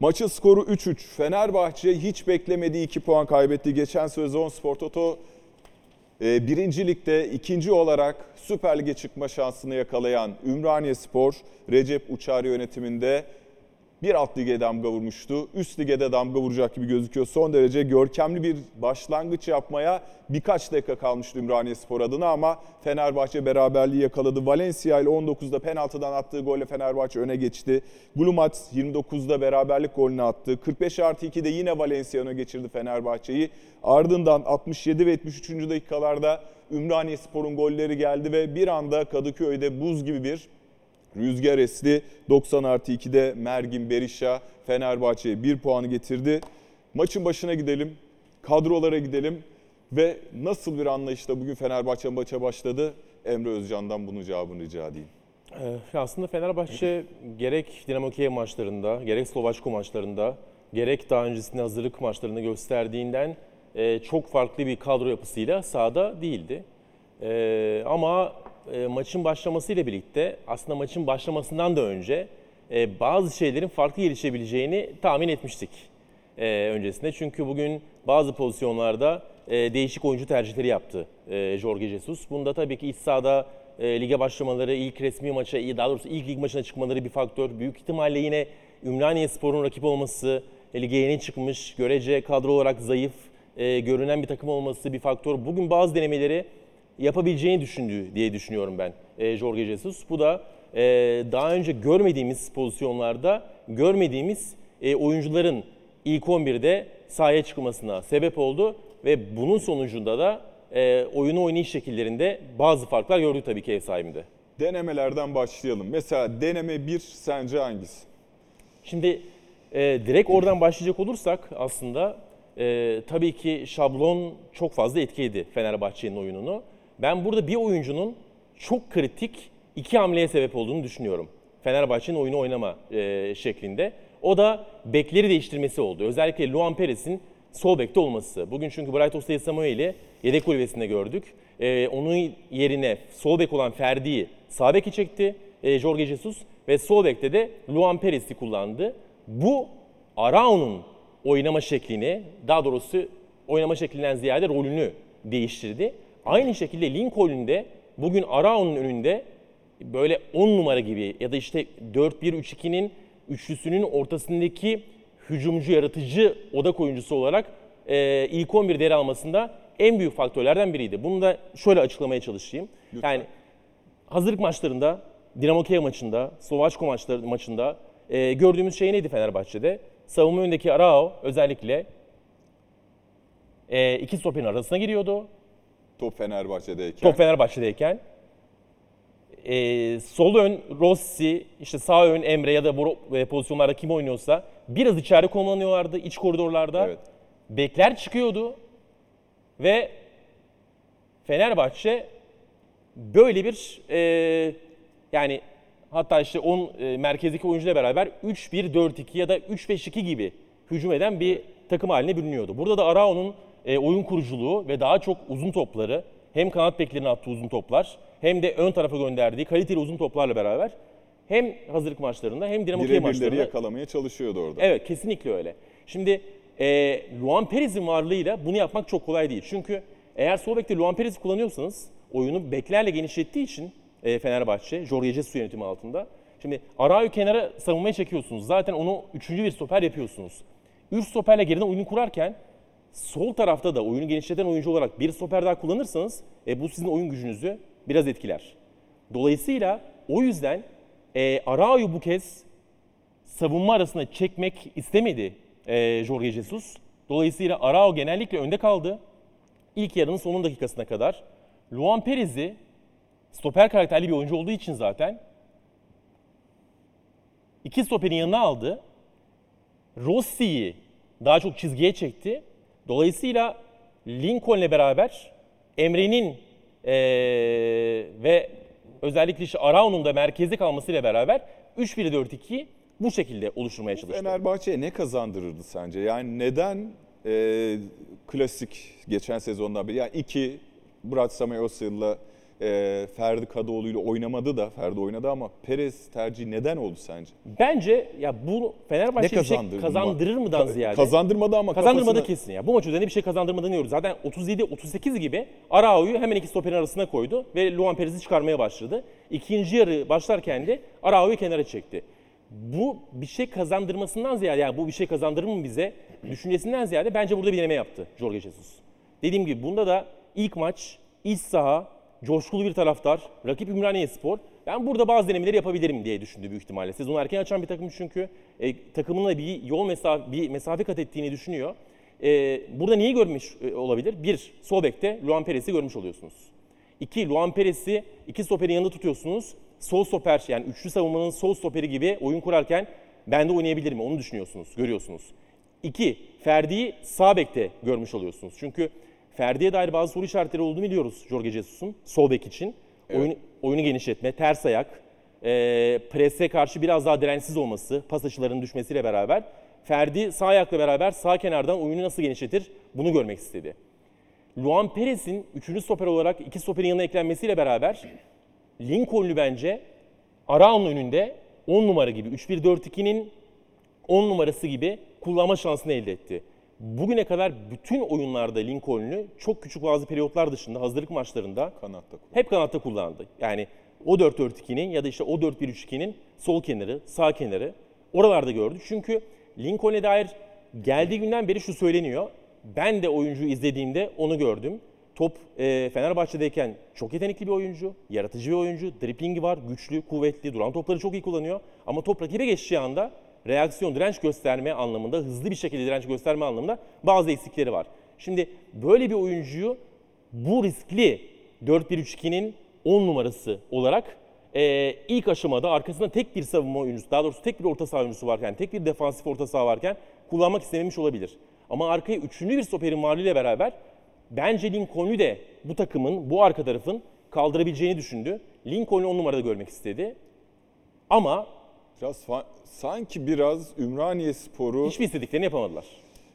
Maçın skoru 3-3. Fenerbahçe hiç beklemediği 2 puan kaybetti. Geçen sezon Spor Toto e, birinci ligde ikinci olarak Süper Lig'e çıkma şansını yakalayan Ümraniye Spor, Recep Uçar yönetiminde bir alt lige damga vurmuştu. Üst lige de damga vuracak gibi gözüküyor. Son derece görkemli bir başlangıç yapmaya birkaç dakika kalmıştı Ümraniye Spor adına ama Fenerbahçe beraberliği yakaladı. Valencia ile 19'da penaltıdan attığı golle Fenerbahçe öne geçti. Glumat 29'da beraberlik golünü attı. 45 artı 2'de yine Valencia öne geçirdi Fenerbahçe'yi. Ardından 67 ve 73. dakikalarda Ümraniye Spor'un golleri geldi ve bir anda Kadıköy'de buz gibi bir Rüzgar esti 90 artı 2'de Mergin Berisha Fenerbahçe'ye 1 puanı getirdi. Maçın başına gidelim, kadrolara gidelim ve nasıl bir anlayışla bugün Fenerbahçe maça başladı? Emre Özcan'dan bunun cevabını rica edeyim. Ee, aslında Fenerbahçe gerek Dinamo Kiev maçlarında, gerek Slovaçko maçlarında, gerek daha öncesinde hazırlık maçlarında gösterdiğinden e, çok farklı bir kadro yapısıyla sahada değildi. E, ama e, maçın başlamasıyla birlikte aslında maçın başlamasından da önce e, bazı şeylerin farklı gelişebileceğini tahmin etmiştik e, öncesinde. Çünkü bugün bazı pozisyonlarda e, değişik oyuncu tercihleri yaptı e, Jorge Jesus. Bunda tabii ki iç sahada e, lige başlamaları, ilk resmi maça, daha doğrusu ilk lig maçına çıkmaları bir faktör. Büyük ihtimalle yine Ümraniye Spor'un rakip olması, lige yeni çıkmış, görece kadro olarak zayıf, görünen bir takım olması bir faktör. Bugün bazı denemeleri yapabileceğini düşündüğü diye düşünüyorum ben e, Jorge Jesus. Bu da e, daha önce görmediğimiz pozisyonlarda görmediğimiz e, oyuncuların ilk 11'de sahaya çıkmasına sebep oldu ve bunun sonucunda da e, oyunu oynayış şekillerinde bazı farklar gördük tabii ki ev sahibinde. Denemelerden başlayalım. Mesela deneme 1 sence hangisi? Şimdi e, direkt oradan başlayacak olursak aslında e, tabii ki şablon çok fazla etkiledi Fenerbahçe'nin oyununu. Ben burada bir oyuncunun çok kritik iki hamleye sebep olduğunu düşünüyorum. Fenerbahçe'nin oyunu oynama e, şeklinde. O da bekleri değiştirmesi oldu. Özellikle Luan Perez'in sol bekte olması. Bugün çünkü Bright Ostay Samuel'i yedek kulübesinde gördük. E, onun yerine sol bek olan Ferdi'yi sağ beke çekti e, Jorge Jesus ve sol bekte de Luan Perez'i kullandı. Bu Arao'nun oynama şeklini, daha doğrusu oynama şeklinden ziyade rolünü değiştirdi. Aynı şekilde Lincoln'un de bugün Arao'nun önünde böyle 10 numara gibi ya da işte 4-1-3-2'nin üçlüsünün ortasındaki hücumcu, yaratıcı odak oyuncusu olarak e, ilk 11 yer almasında en büyük faktörlerden biriydi. Bunu da şöyle açıklamaya çalışayım. Yani hazırlık maçlarında, Dinamo Kiev maçında, Slovaçko maçları, maçında e, gördüğümüz şey neydi Fenerbahçe'de? Savunma önündeki Arao özellikle e, iki stoperin arasına giriyordu. Top Fenerbahçe'deyken. Top Fenerbahçe'deyken. E, sol ön Rossi, işte sağ ön Emre ya da bu e, pozisyonlarda kim oynuyorsa biraz içeri konumlanıyorlardı iç koridorlarda. Evet. Bekler çıkıyordu ve Fenerbahçe böyle bir e, yani hatta işte 10 e, merkezdeki oyuncuyla beraber 3-1-4-2 ya da 3-5-2 gibi hücum eden bir takım haline bürünüyordu. Burada da Arao'nun e, oyun kuruculuğu ve daha çok uzun topları hem kanat beklerine attığı uzun toplar hem de ön tarafa gönderdiği kaliteli uzun toplarla beraber hem hazırlık maçlarında hem Dinamo Kiev maçlarında yakalamaya çalışıyordu orada. Evet kesinlikle öyle. Şimdi e, Luan Perez'in varlığıyla bunu yapmak çok kolay değil. Çünkü eğer sol bekte Luan Perez'i kullanıyorsanız oyunu beklerle genişlettiği için e, Fenerbahçe, Jorge Jesus yönetimi altında. Şimdi Arao'yu kenara savunmaya çekiyorsunuz. Zaten onu üçüncü bir stoper yapıyorsunuz. Üç stoperle geriden oyunu kurarken sol tarafta da oyunu genişleten oyuncu olarak bir stoper daha kullanırsanız e, bu sizin oyun gücünüzü biraz etkiler. Dolayısıyla o yüzden e, Arao'yu bu kez savunma arasına çekmek istemedi e, Jorge Jesus. Dolayısıyla Arao genellikle önde kaldı. İlk yarının son dakikasına kadar. Luan Perez'i stoper karakterli bir oyuncu olduğu için zaten iki stoperin yanına aldı. Rossi'yi daha çok çizgiye çekti. Dolayısıyla Lincoln'le beraber Emre'nin eee, ve özellikle işte Arao'nun da merkezde kalmasıyla beraber 3-1-4-2 bu şekilde oluşturmaya çalıştı. Fenerbahçe'ye ne kazandırırdı sence? Yani neden e, klasik geçen sezondan beri yani iki Murat Samayosa'yla e, Ferdi Kadıoğlu ile oynamadı da Ferdi oynadı ama Perez tercihi neden oldu sence? Bence ya bu Fenerbahçe bir şey kazandırır mıdan ziyade. Kazandırmadı ama Kazandırmada kafasına- kesin ya. Bu maç üzerinde bir şey kazandırmadığını görüyoruz. Zaten 37-38 gibi Arao'yu hemen iki stoperin arasına koydu ve Luan Perez'i çıkarmaya başladı. İkinci yarı başlarken de Arao'yu kenara çekti. Bu bir şey kazandırmasından ziyade yani bu bir şey kazandırır mı bize düşüncesinden ziyade bence burada bir deneme yaptı Jorge Jesus. Dediğim gibi bunda da ilk maç, iç saha, coşkulu bir taraftar, rakip Ümraniye Spor. Ben burada bazı denemeleri yapabilirim diye düşündü büyük ihtimalle. Sezonu erken açan bir takım çünkü e, takımına bir yol mesafe, bir mesafe kat ettiğini düşünüyor. E, burada neyi görmüş e, olabilir? Bir, sol bekte Luan Perez'i görmüş oluyorsunuz. İki, Luan Perez'i iki stoperin yanında tutuyorsunuz. Sol stoper yani üçlü savunmanın sol stoperi gibi oyun kurarken ben de oynayabilir mi onu düşünüyorsunuz, görüyorsunuz. İki, Ferdi'yi sağ bekte görmüş oluyorsunuz. Çünkü Ferdi'ye dair bazı soru işaretleri olduğunu biliyoruz Jorge Jesus'un sol bek için. Oyun, oyunu genişletme, ters ayak, e, prese karşı biraz daha dirençsiz olması, pas açılarının düşmesiyle beraber Ferdi sağ ayakla beraber sağ kenardan oyunu nasıl genişletir bunu görmek istedi. Luan Perez'in 3. stoper olarak iki stoperin yanına eklenmesiyle beraber Lincoln'lu bence Arao'nun önünde 10 numara gibi 3-1-4-2'nin 10 numarası gibi kullanma şansını elde etti. Bugüne kadar bütün oyunlarda Lincoln'lu çok küçük bazı periyotlar dışında hazırlık maçlarında Kanatta kullandı. hep kanatta kullandı. Yani o 4-4-2'nin ya da işte o 4-1-3-2'nin sol kenarı, sağ kenarı oralarda gördük. Çünkü Lincoln'e dair geldiği günden beri şu söyleniyor. Ben de oyuncuyu izlediğimde onu gördüm. Top e, Fenerbahçe'deyken çok yetenekli bir oyuncu, yaratıcı bir oyuncu, driplingi var, güçlü, kuvvetli, duran topları çok iyi kullanıyor. Ama top rakibe geçtiği anda reaksiyon, direnç gösterme anlamında, hızlı bir şekilde direnç gösterme anlamında bazı eksikleri var. Şimdi böyle bir oyuncuyu bu riskli 4-1-3-2'nin 10 numarası olarak e, ilk aşamada arkasında tek bir savunma oyuncusu, daha doğrusu tek bir orta saha oyuncusu varken, tek bir defansif orta saha varken kullanmak istememiş olabilir. Ama arkaya üçüncü bir stoperin varlığıyla beraber bence Lincoln'u de bu takımın, bu arka tarafın kaldırabileceğini düşündü. Lincoln'u 10 numarada görmek istedi. Ama Biraz fa- sanki biraz Ümraniye Sporu hiçbir istediklerini yapamadılar.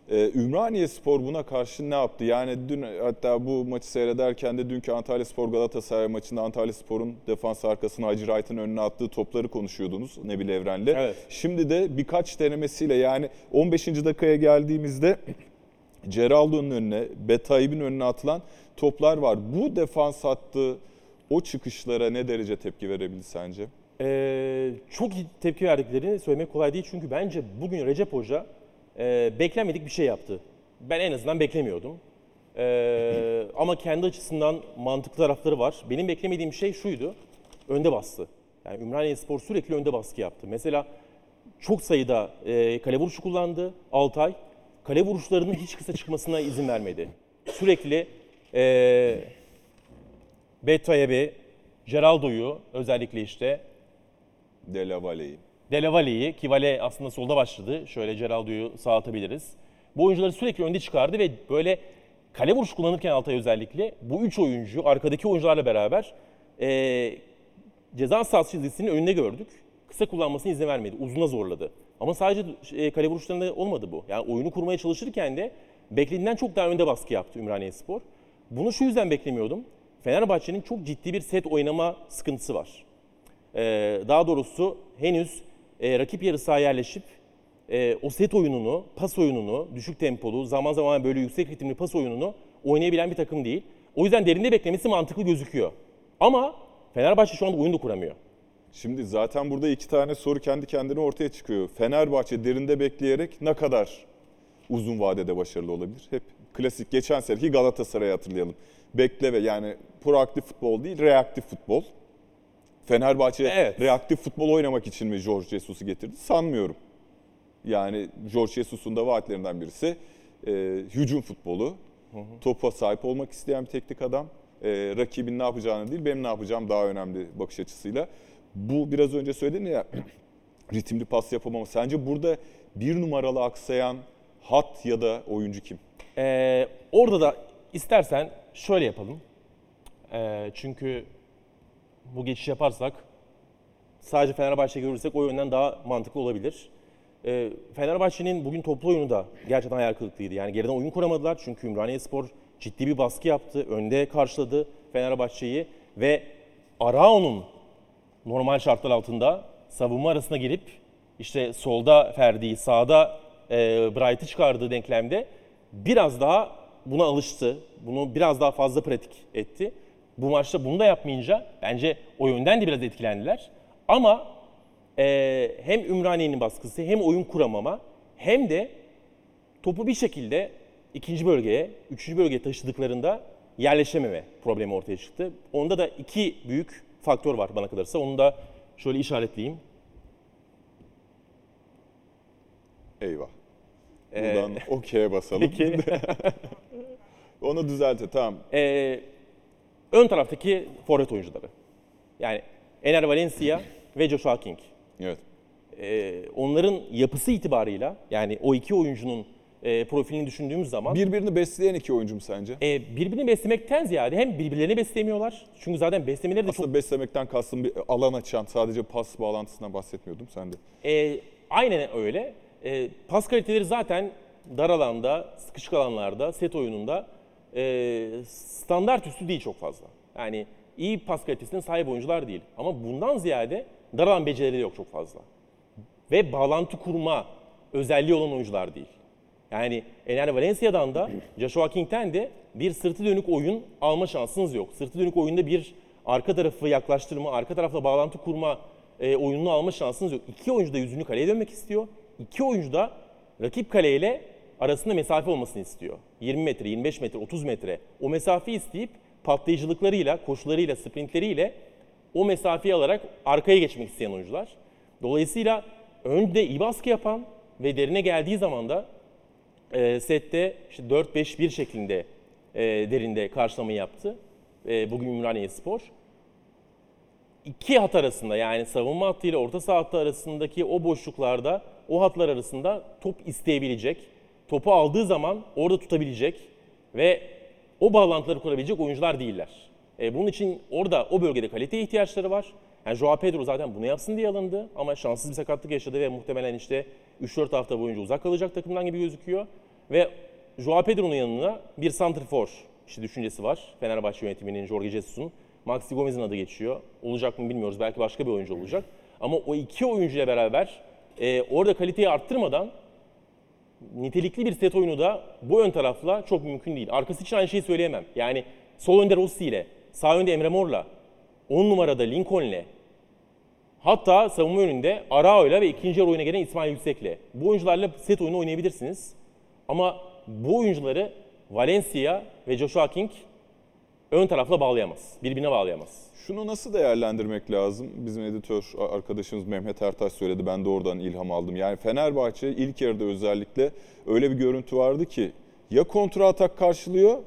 Ee, Ümraniye Spor buna karşı ne yaptı? Yani dün hatta bu maçı seyrederken de dünkü Antalya Spor Galatasaray maçında Antalya Spor'un defans arkasına Hacı Wright'ın önüne attığı topları konuşuyordunuz Nebil Evren'le. Evet. Şimdi de birkaç denemesiyle yani 15. dakikaya geldiğimizde Ceraldo'nun önüne, Betaib'in önüne atılan toplar var. Bu defans hattı o çıkışlara ne derece tepki verebildi sence? Ee, çok iyi tepki verdiklerini söylemek kolay değil çünkü bence bugün Recep Hoca e, beklenmedik bir şey yaptı. Ben en azından beklemiyordum. Ee, ama kendi açısından mantıklı tarafları var. Benim beklemediğim şey şuydu, önde bastı. Yani Ümraniye Spor sürekli önde baskı yaptı. Mesela çok sayıda e, kale vuruşu kullandı Altay. Kale vuruşlarının hiç kısa çıkmasına izin vermedi. Sürekli e, Betayebi, Geraldo'yu özellikle işte Dele Valle'yi ki Valle aslında solda başladı. Şöyle Geraldo'yu sağ atabiliriz. Bu oyuncuları sürekli önde çıkardı ve böyle kale vuruş kullanırken Altay özellikle bu üç oyuncu arkadaki oyuncularla beraber eee ceza sahası çizgisinin önünde gördük. Kısa kullanmasına izin vermedi. Uzuna zorladı. Ama sadece e, kale vuruşlarında olmadı bu. Yani oyunu kurmaya çalışırken de beklediğinden çok daha önde baskı yaptı Ümraniye Spor. Bunu şu yüzden beklemiyordum. Fenerbahçe'nin çok ciddi bir set oynama sıkıntısı var. Ee, daha doğrusu henüz e, rakip yarı sahaya yerleşip e, o set oyununu, pas oyununu, düşük tempolu, zaman zaman böyle yüksek ritimli pas oyununu oynayabilen bir takım değil. O yüzden derinde beklemesi mantıklı gözüküyor. Ama Fenerbahçe şu anda oyun da kuramıyor. Şimdi zaten burada iki tane soru kendi kendine ortaya çıkıyor. Fenerbahçe derinde bekleyerek ne kadar uzun vadede başarılı olabilir? Hep klasik geçen seneki Galatasaray'ı hatırlayalım. Bekle ve yani proaktif futbol değil, reaktif futbol. Fenerbahçe Evet. reaktif futbol oynamak için mi George Jesus'u getirdi? Sanmıyorum. Yani George Jesus'un da vaatlerinden birisi e, hücum futbolu. Topa sahip olmak isteyen bir teknik adam. E, rakibin ne yapacağını değil, benim ne yapacağım daha önemli bakış açısıyla. Bu biraz önce söyledin ya ritimli pas yapamama. Sence burada bir numaralı aksayan hat ya da oyuncu kim? Ee, orada da istersen şöyle yapalım. Ee, çünkü bu geçiş yaparsak sadece Fenerbahçe görürsek o yönden daha mantıklı olabilir. Ee, Fenerbahçe'nin bugün toplu oyunu da gerçekten hayal kırıklığıydı. Yani geriden oyun kuramadılar çünkü Ümraniye Spor ciddi bir baskı yaptı. Önde karşıladı Fenerbahçe'yi ve Arao'nun normal şartlar altında savunma arasına girip işte solda Ferdi'yi, sağda e, Bright'ı çıkardığı denklemde biraz daha buna alıştı. Bunu biraz daha fazla pratik etti. Bu maçta bunu da yapmayınca bence o yönden de biraz etkilendiler. Ama e, hem Ümraniye'nin baskısı hem oyun kuramama hem de topu bir şekilde ikinci bölgeye, üçüncü bölgeye taşıdıklarında yerleşememe problemi ortaya çıktı. Onda da iki büyük faktör var bana kalırsa. Onu da şöyle işaretleyeyim. Eyvah. Buradan okey'e basalım. Peki. Onu düzelte tamam. Ee, ön taraftaki forvet oyuncuları. Yani Ener Valencia ve Joshua King. Evet. Ee, onların yapısı itibarıyla yani o iki oyuncunun e, profilini düşündüğümüz zaman Birbirini besleyen iki oyuncu mu sence? e, birbirini beslemekten ziyade hem birbirlerini beslemiyorlar. Çünkü zaten beslemeleri de çok Aslında beslemekten kastım bir alan açan, sadece pas bağlantısından bahsetmiyordum sen de. E, aynen öyle. E, pas kaliteleri zaten dar alanda, sıkışık alanlarda, set oyununda e, standart üstü değil çok fazla. Yani iyi pas kalitesine sahip oyuncular değil. Ama bundan ziyade dar alan becerileri yok çok fazla. Ve bağlantı kurma özelliği olan oyuncular değil. Yani Ener Valencia'dan da Joshua King'ten de bir sırtı dönük oyun alma şansınız yok. Sırtı dönük oyunda bir arka tarafı yaklaştırma, arka tarafla bağlantı kurma e, oyununu alma şansınız yok. İki oyuncu da yüzünü kaleye dönmek istiyor. İki oyuncu da rakip kaleyle arasında mesafe olmasını istiyor. 20 metre, 25 metre, 30 metre o mesafeyi isteyip patlayıcılıklarıyla, koşularıyla, sprintleriyle o mesafeyi alarak arkaya geçmek isteyen oyuncular. Dolayısıyla önde iyi baskı yapan ve derine geldiği zaman da e, sette işte 4-5-1 şeklinde e, derinde karşılamayı yaptı. E, bugün Ümraniye Spor. İki hat arasında yani savunma hattı ile orta saha hattı arasındaki o boşluklarda o hatlar arasında top isteyebilecek, topu aldığı zaman orada tutabilecek ve o bağlantıları kurabilecek oyuncular değiller. E, bunun için orada o bölgede kaliteye ihtiyaçları var. Yani Joao Pedro zaten bunu yapsın diye alındı ama şanssız bir sakatlık yaşadı ve muhtemelen işte 3-4 hafta boyunca uzak kalacak takımdan gibi gözüküyor. Ve Joao Pedro'nun yanına bir santrfor işte düşüncesi var. Fenerbahçe yönetiminin, Jorge Jesus'un. Maxi Gomez'in adı geçiyor. Olacak mı bilmiyoruz. Belki başka bir oyuncu olacak. Ama o iki oyuncuyla beraber e, orada kaliteyi arttırmadan nitelikli bir set oyunu da bu ön tarafla çok mümkün değil. Arkası için aynı şeyi söyleyemem. Yani sol önde Rossi ile, sağ önde Emre Mor'la, 10 numarada Lincoln'le, hatta savunma önünde Arao'yla ve ikinci yarı oyuna gelen İsmail Yüksek'le. Bu oyuncularla set oyunu oynayabilirsiniz. Ama bu oyuncuları Valencia ve Joshua King ön tarafla bağlayamaz. Birbirine bağlayamaz. Şunu nasıl değerlendirmek lazım? Bizim editör arkadaşımız Mehmet Ertaş söyledi. Ben de oradan ilham aldım. Yani Fenerbahçe ilk yarıda özellikle öyle bir görüntü vardı ki ya kontra atak karşılıyor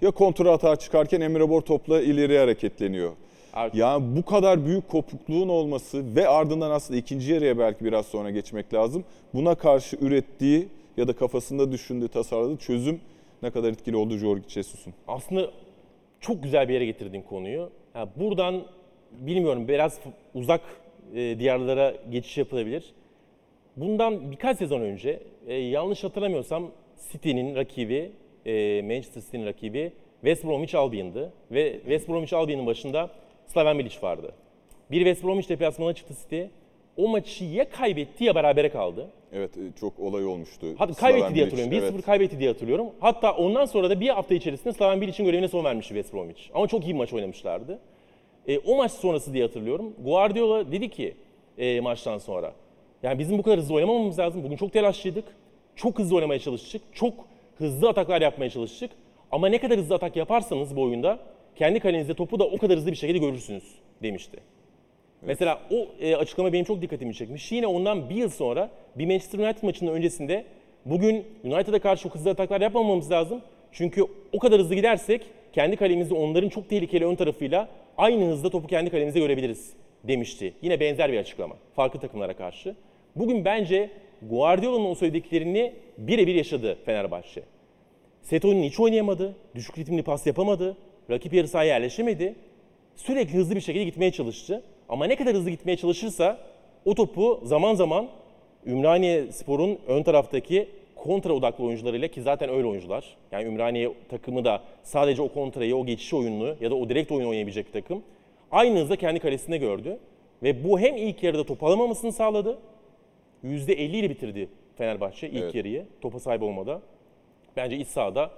ya kontra atağa çıkarken Emre Bor topla ileriye hareketleniyor. Artık- Yani bu kadar büyük kopukluğun olması ve ardından aslında ikinci yarıya belki biraz sonra geçmek lazım. Buna karşı ürettiği ya da kafasında düşündüğü, tasarladığı çözüm ne kadar etkili oldu Jorge Jesus'un. Aslında çok güzel bir yere getirdin konuyu. Ha, buradan bilmiyorum biraz uzak e, diyarlara geçiş yapılabilir. Bundan birkaç sezon önce e, yanlış hatırlamıyorsam City'nin rakibi, e, Manchester City'nin rakibi West Bromwich Albion'dı. Ve West Bromwich Albion'ın başında Slaven Bilic vardı. Bir West Bromwich deplasmanına çıktı City. O maçı ya kaybetti ya berabere kaldı. Evet e, çok olay olmuştu. Hatta Slaven kaybetti diye hatırlıyorum. 1-0 evet. kaybetti diye hatırlıyorum. Hatta ondan sonra da bir hafta içerisinde Slaven Bilic'in görevine son vermişti West Bromwich. Ama çok iyi bir maç oynamışlardı. E, o maç sonrası diye hatırlıyorum. Guardiola dedi ki e, maçtan sonra. Yani bizim bu kadar hızlı oynamamamız lazım. Bugün çok telaşlıydık. Çok hızlı oynamaya çalıştık. Çok hızlı ataklar yapmaya çalıştık. Ama ne kadar hızlı atak yaparsanız bu oyunda kendi kalenizde topu da o kadar hızlı bir şekilde görürsünüz demişti. Mesela o e, açıklama benim çok dikkatimi çekmiş. Yine ondan bir yıl sonra bir Manchester United maçının öncesinde bugün United'a karşı çok hızlı ataklar yapmamamız lazım. Çünkü o kadar hızlı gidersek kendi kalemizde onların çok tehlikeli ön tarafıyla aynı hızda topu kendi kalemizde görebiliriz demişti. Yine benzer bir açıklama farklı takımlara karşı. Bugün bence Guardiola'nın o söylediklerini birebir yaşadı Fenerbahçe. Set oyununu hiç oynayamadı, düşük ritimli pas yapamadı, rakip yarı sahaya yerleşemedi. Sürekli hızlı bir şekilde gitmeye çalıştı. Ama ne kadar hızlı gitmeye çalışırsa o topu zaman zaman Ümraniye Spor'un ön taraftaki kontra odaklı oyuncularıyla ki zaten öyle oyuncular. Yani Ümraniye takımı da sadece o kontrayı, o geçiş oyununu ya da o direkt oyun oynayabilecek bir takım. Aynı hızda kendi kalesinde gördü. Ve bu hem ilk yarıda top alamamasını sağladı. %50 ile bitirdi Fenerbahçe ilk Evet. yarıyı topa sahip olmada. Bence iç sahada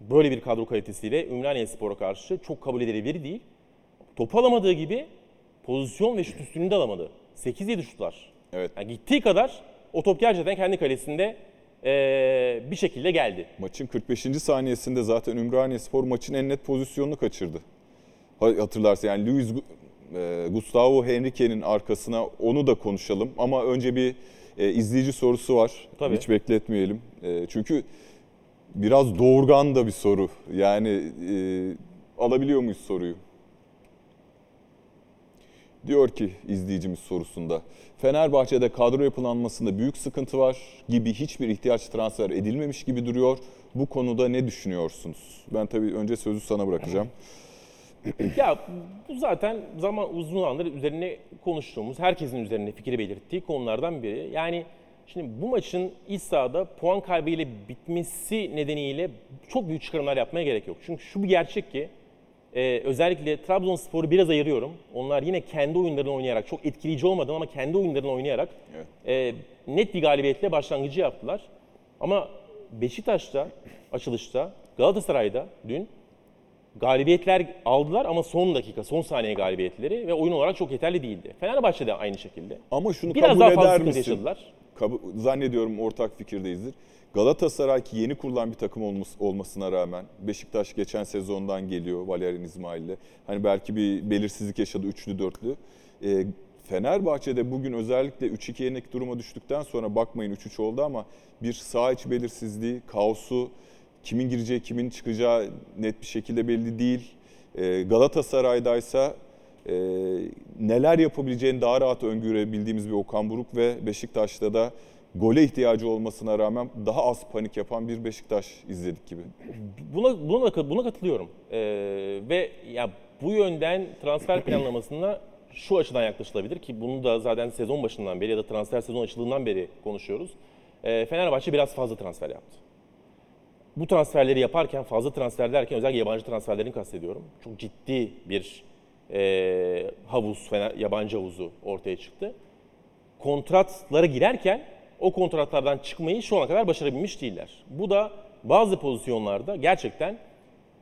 böyle bir kadro kalitesiyle Ümraniye Spor'a karşı çok kabul edilebilir değil. Topu alamadığı gibi pozisyon ve şut üstünlüğünü de alamadı. 8-7 şutlar. Evet. Yani gittiği kadar o top gerçekten kendi kalesinde eee, bir şekilde geldi. Maçın 45. saniyesinde zaten Ümraniye Spor maçın en net pozisyonunu kaçırdı. Ha- Hatırlarsın yani Luis Gu- Gustavo Henrique'nin arkasına onu da konuşalım. Ama önce bir e, izleyici sorusu var. Tabii. Hiç bekletmeyelim. E, çünkü biraz doğurgan da bir soru. Yani e, alabiliyor muyuz soruyu? Diyor ki izleyicimiz sorusunda Fenerbahçe'de kadro yapılanmasında büyük sıkıntı var gibi hiçbir ihtiyaç transfer edilmemiş gibi duruyor. Bu konuda ne düşünüyorsunuz? Ben tabii önce sözü sana bırakacağım. Ya bu zaten zaman uzun zamandır üzerine konuştuğumuz, herkesin üzerine fikri belirttiği konulardan biri. Yani şimdi bu maçın iç sahada puan kaybıyla bitmesi nedeniyle çok büyük çıkarımlar yapmaya gerek yok. Çünkü şu bir gerçek ki e, özellikle Trabzonspor'u biraz ayırıyorum. Onlar yine kendi oyunlarını oynayarak, çok etkileyici olmadan ama kendi oyunlarını oynayarak Evet. e, net bir galibiyetle başlangıcı yaptılar. Ama Beşiktaş'ta, açılışta, Galatasaray'da dün galibiyetler aldılar ama son dakika, son saniye galibiyetleri ve oyun olarak çok yeterli değildi. Fenerbahçe de aynı şekilde. Ama şunu Biraz kabul daha fazla eder misin? yaşadılar. Kabul- zannediyorum ortak fikirdeyizdir. Galatasaray ki yeni kurulan bir takım olması, olmasına rağmen Beşiktaş geçen sezondan geliyor Valerian İsmail'le. Hani belki bir belirsizlik yaşadı üçlü dörtlü. Ee, Fenerbahçe'de bugün özellikle 3-2 yenik duruma düştükten sonra bakmayın 3-3 oldu ama bir sağ iç belirsizliği, kaosu, kimin gireceği, kimin çıkacağı net bir şekilde belli değil. Ee, Galatasaray'daysa e, neler yapabileceğini daha rahat öngörebildiğimiz bir Okan Buruk ve Beşiktaş'ta da gole ihtiyacı olmasına rağmen daha az panik yapan bir Beşiktaş izledik gibi. Buna buna da- buna katılıyorum. Ee, ve ya bu yönden transfer planlamasına şu açıdan yaklaşılabilir ki bunu da zaten sezon başından beri ya da transfer sezon açıldığından beri konuşuyoruz. Ee, Fenerbahçe biraz fazla transfer yaptı. Bu transferleri yaparken fazla transfer derken özellikle yabancı transferlerini kastediyorum. Çok ciddi bir e, havuz, Fener, yabancı havuzu ortaya çıktı. Kontratlara girerken o kontratlardan çıkmayı şu ana kadar başarabilmiş değiller. Bu da bazı pozisyonlarda gerçekten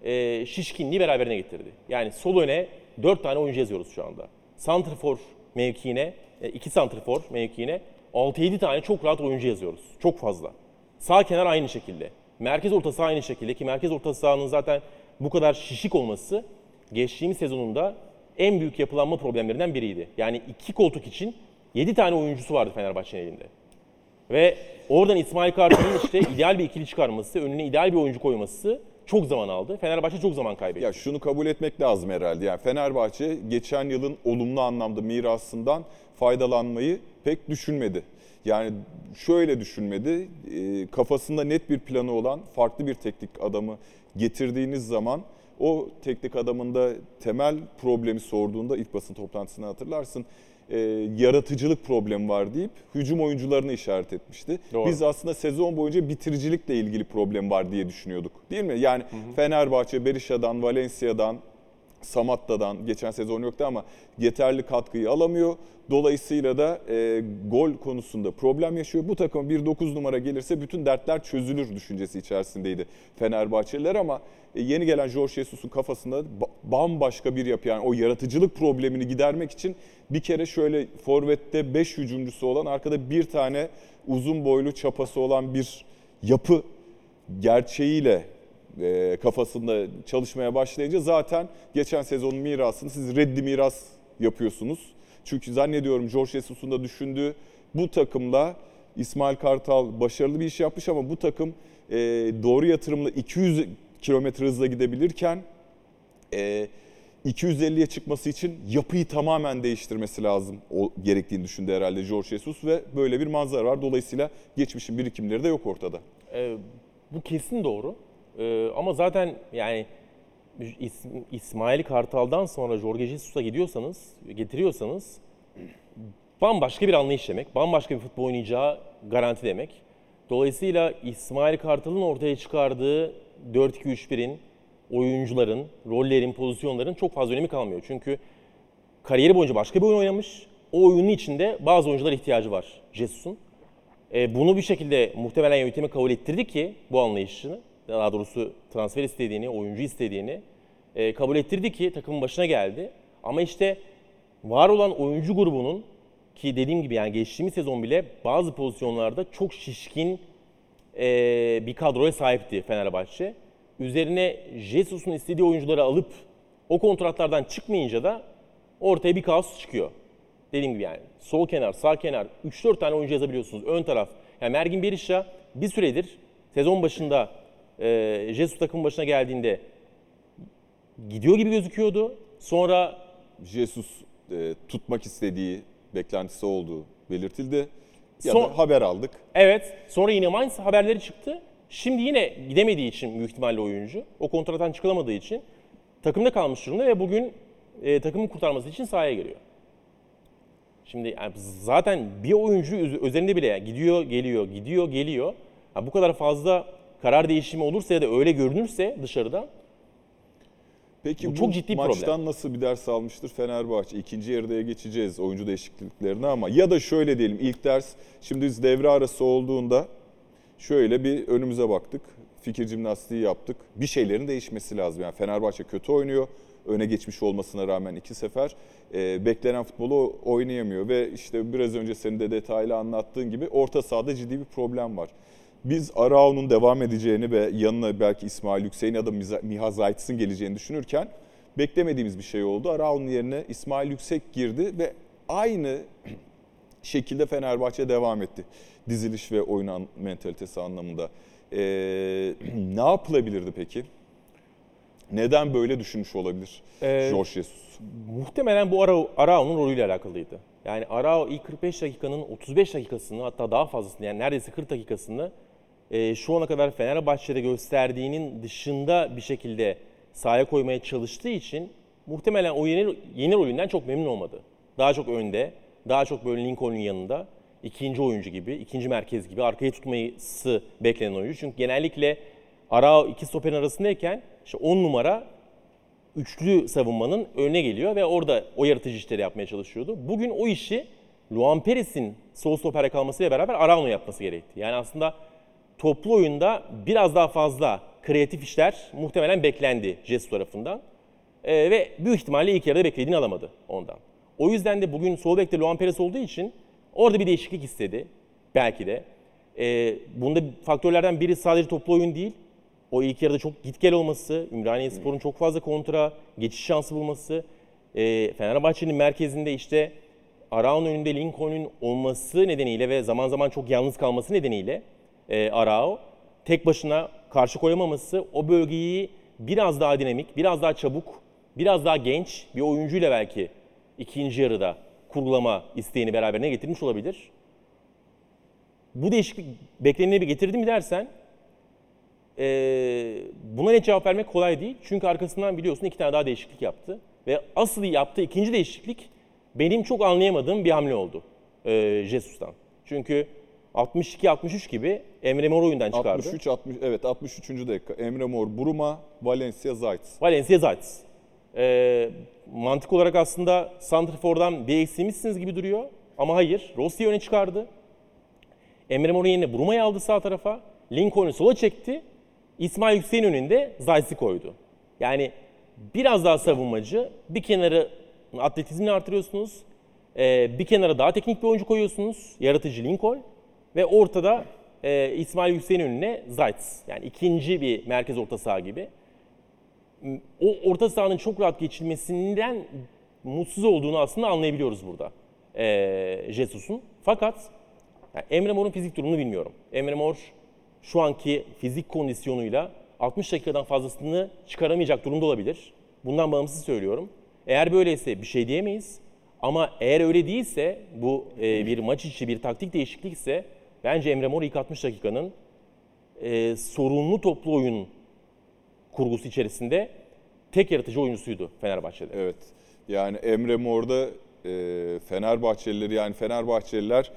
e, şişkinliği beraberine getirdi. Yani sol öne 4 tane oyuncu yazıyoruz şu anda. Santrfor mevkiine, 2 santrfor mevkiine 6-7 tane çok rahat oyuncu yazıyoruz. Çok fazla. Sağ kenar aynı şekilde. Merkez orta saha aynı şekilde ki merkez orta sahanın zaten bu kadar şişik olması geçtiğimiz sezonunda en büyük yapılanma problemlerinden biriydi. Yani iki koltuk için 7 tane oyuncusu vardı Fenerbahçe'nin elinde. Ve oradan İsmail Kartal'ın işte ideal bir ikili çıkarması, önüne ideal bir oyuncu koyması çok zaman aldı. Fenerbahçe çok zaman kaybetti. Ya şunu kabul etmek lazım herhalde. Yani Fenerbahçe geçen yılın olumlu anlamda mirasından faydalanmayı pek düşünmedi. Yani şöyle düşünmedi. e, Kafasında net bir planı olan farklı bir teknik adamı getirdiğiniz zaman o teknik adamın da temel problemi sorduğunda ilk basın toplantısını hatırlarsın. E, yaratıcılık problemi var deyip hücum oyuncularını işaret etmişti. Doğru. Biz aslında sezon boyunca bitiricilikle ilgili problem var diye düşünüyorduk. Değil mi? Yani Fenerbahçe, Berisha'dan, Valencia'dan, Samatta'dan geçen sezon yoktu ama yeterli katkıyı alamıyor. Dolayısıyla da e, gol konusunda problem yaşıyor. Bu takım bir 9 numara gelirse bütün dertler çözülür düşüncesi içerisindeydi Fenerbahçeliler ama e, yeni gelen Jorge Jesus'un kafasında ba- bambaşka bir yapı yani o yaratıcılık problemini gidermek için bir kere şöyle forvette 5 hücumcusu olan arkada bir tane uzun boylu çapası olan bir yapı gerçeğiyle e, kafasında çalışmaya başlayınca zaten geçen sezonun mirasını siz reddi miras yapıyorsunuz. Çünkü zannediyorum Jorge Jesus'un da düşündüğü bu takımla İsmail Kartal başarılı bir iş yapmış ama bu takım e, doğru yatırımla 200 kilometre hızla gidebilirken e, 250'ye çıkması için yapıyı tamamen değiştirmesi lazım o gerektiğini düşündü herhalde Jorge Jesus ve böyle bir manzara var. Dolayısıyla geçmişin birikimleri de yok ortada. Ee, bu kesin doğru. Ee, ama zaten yani İs- İsmail Kartal'dan sonra Jorge Jesus'a gidiyorsanız, getiriyorsanız bambaşka bir anlayış demek. Bambaşka bir futbol oynayacağı garanti demek. Dolayısıyla İsmail Kartal'ın ortaya çıkardığı 4-2-3-1'in oyuncuların, rollerin, pozisyonların çok fazla önemi kalmıyor. Çünkü kariyeri boyunca başka bir oyun oynamış. O oyunun içinde bazı oyunculara ihtiyacı var Jesus'un. E, bunu bir şekilde muhtemelen yönetimi kabul ettirdi ki bu anlayışını, daha doğrusu transfer istediğini, oyuncu istediğini e, kabul ettirdi ki takımın başına geldi. Ama işte var olan oyuncu grubunun ki dediğim gibi yani geçtiğimiz sezon bile bazı pozisyonlarda çok şişkin e, bir kadroya sahipti Fenerbahçe. Üzerine Jesus'un istediği oyuncuları alıp o kontratlardan çıkmayınca da ortaya bir kaos çıkıyor. Dediğim gibi yani sol kenar, sağ kenar 3-4 tane oyuncu yazabiliyorsunuz. Ön taraf. Yani Mergin Berisha bir süredir sezon başında e, Jesus takım başına geldiğinde gidiyor gibi gözüküyordu. Sonra Jesus e, tutmak istediği beklentisi olduğu belirtildi. Ya Son- da haber aldık. evet sonra yine Mainz haberleri çıktı. Şimdi yine gidemediği için büyük ihtimalle oyuncu o kontrattan çıkılamadığı için takımda kalmış durumda ve bugün e, takımın kurtarması için sahaya giriyor. Şimdi yani zaten bir oyuncu üz- üzerinde bile yani gidiyor, geliyor, gidiyor, geliyor. Ha, bu kadar fazla karar değişimi olursa ya da öyle görünürse dışarıdan Peki Bu bu, çok ciddi bir maçtan problem. nasıl bir ders almıştır Fenerbahçe? İkinci yarıya geçeceğiz oyuncu değişikliklerine ama ya da şöyle diyelim ilk ders şimdi biz devre arası olduğunda şöyle bir önümüze baktık. Fikir jimnastiği yaptık. Bir şeylerin değişmesi lazım. Yani Fenerbahçe kötü oynuyor. Öne geçmiş olmasına rağmen iki sefer e, beklenen futbolu oynayamıyor ve işte biraz önce senin de detaylı anlattığın gibi orta sahada ciddi bir problem var. Biz Arao'nun devam edeceğini ve yanına belki İsmail Yüksek'in ya da Miha Zayt'sın geleceğini düşünürken beklemediğimiz bir şey oldu. Arao'nun yerine İsmail Yüksek girdi ve aynı şekilde Fenerbahçe devam etti. Diziliş ve oyun mentalitesi anlamında. Ee, ne yapılabilirdi peki? Neden böyle düşünmüş olabilir Ee, Jorge Jesus? Muhtemelen bu Arao, Arao'nun rolüyle alakalıydı. Yani Arao ilk 45 dakikanın 35 dakikasını hatta daha fazlasını yani neredeyse 40 dakikasını e, şu ana kadar Fenerbahçe'de gösterdiğinin dışında bir şekilde sahaya koymaya çalıştığı için muhtemelen o yeni, yeni rolünden çok memnun olmadı. Daha çok önde, daha çok böyle Lincoln'un yanında ikinci oyuncu gibi, ikinci merkez gibi arkayı tutması beklenen oyuncu. Çünkü genellikle Arao iki stoperin arasındayken işte 10 numara üçlü savunmanın önüne geliyor ve orada o yaratıcı işleri yapmaya çalışıyordu. Bugün o işi Luan Perez'in sol stopere kalmasıyla beraber Araujo yapması gerekti. Yani aslında toplu oyunda biraz daha fazla kreatif işler muhtemelen beklendi Jesus tarafından. Ee, ve büyük ihtimalle ilk yarıda beklediğini alamadı ondan. O yüzden de bugün sol bekte Luan Perez olduğu için orada bir değişiklik istedi. Belki de. Ee, bunda faktörlerden biri sadece toplu oyun değil. O ilk yarıda çok git gel olması, Ümraniye Spor'un çok fazla kontra, geçiş şansı bulması, e, Fenerbahçe'nin merkezinde işte Arao'nun önünde Lincoln'un olması nedeniyle ve zaman zaman çok yalnız kalması nedeniyle e, Arao tek başına karşı koyamaması o bölgeyi biraz daha dinamik, biraz daha çabuk, biraz daha genç bir oyuncuyla belki ikinci yarıda kurgulama isteğini beraberine getirmiş olabilir. Bu değişiklik bekleneni bir getirdi mi dersen ee, buna net cevap vermek kolay değil. Çünkü arkasından biliyorsun iki tane daha değişiklik yaptı. Ve asıl yaptığı ikinci değişiklik benim çok anlayamadığım bir hamle oldu ee, Jesus'tan. Çünkü 62-63 gibi Emre Mor oyundan çıkardı. 63 60 evet 63. dakika. Emre Mor, Buruma, Valencia, Zayt. Valencia Zayt. Ee, mantık olarak aslında Santrfor'dan bir eksiğimizsiniz gibi duruyor. Ama hayır. Rossi'yi öne çıkardı. Emre Mor'un yerine Bruma'yı aldı sağ tarafa. Lincoln'u sola çekti. İsmail Yüksek'in önünde Zayt'i koydu. Yani biraz daha savunmacı. Bir kenarı atletizmini artırıyorsunuz. Ee, bir kenara daha teknik bir oyuncu koyuyorsunuz. Yaratıcı Lincoln. Ve ortada e, İsmail Yüksek'in önüne Zayt. Yani ikinci bir merkez orta saha gibi o orta sahanın çok rahat geçilmesinden mutsuz olduğunu aslında anlayabiliyoruz burada ee, Jesus'un. Fakat yani Emre Mor'un fizik durumunu bilmiyorum. Emre Mor şu anki fizik kondisyonuyla 60 dakikadan fazlasını çıkaramayacak durumda olabilir. Bundan bağımsız söylüyorum. Eğer böyleyse bir şey diyemeyiz. Ama eğer öyle değilse bu e, bir maç içi bir taktik değişiklikse bence Emre Mor ilk 60 dakikanın e, sorunlu toplu oyun kurgusu içerisinde tek yaratıcı oyuncusuydu Fenerbahçe'de. Evet. Yani Emre Mor'da e, Fenerbahçelileri yani Fenerbahçeliler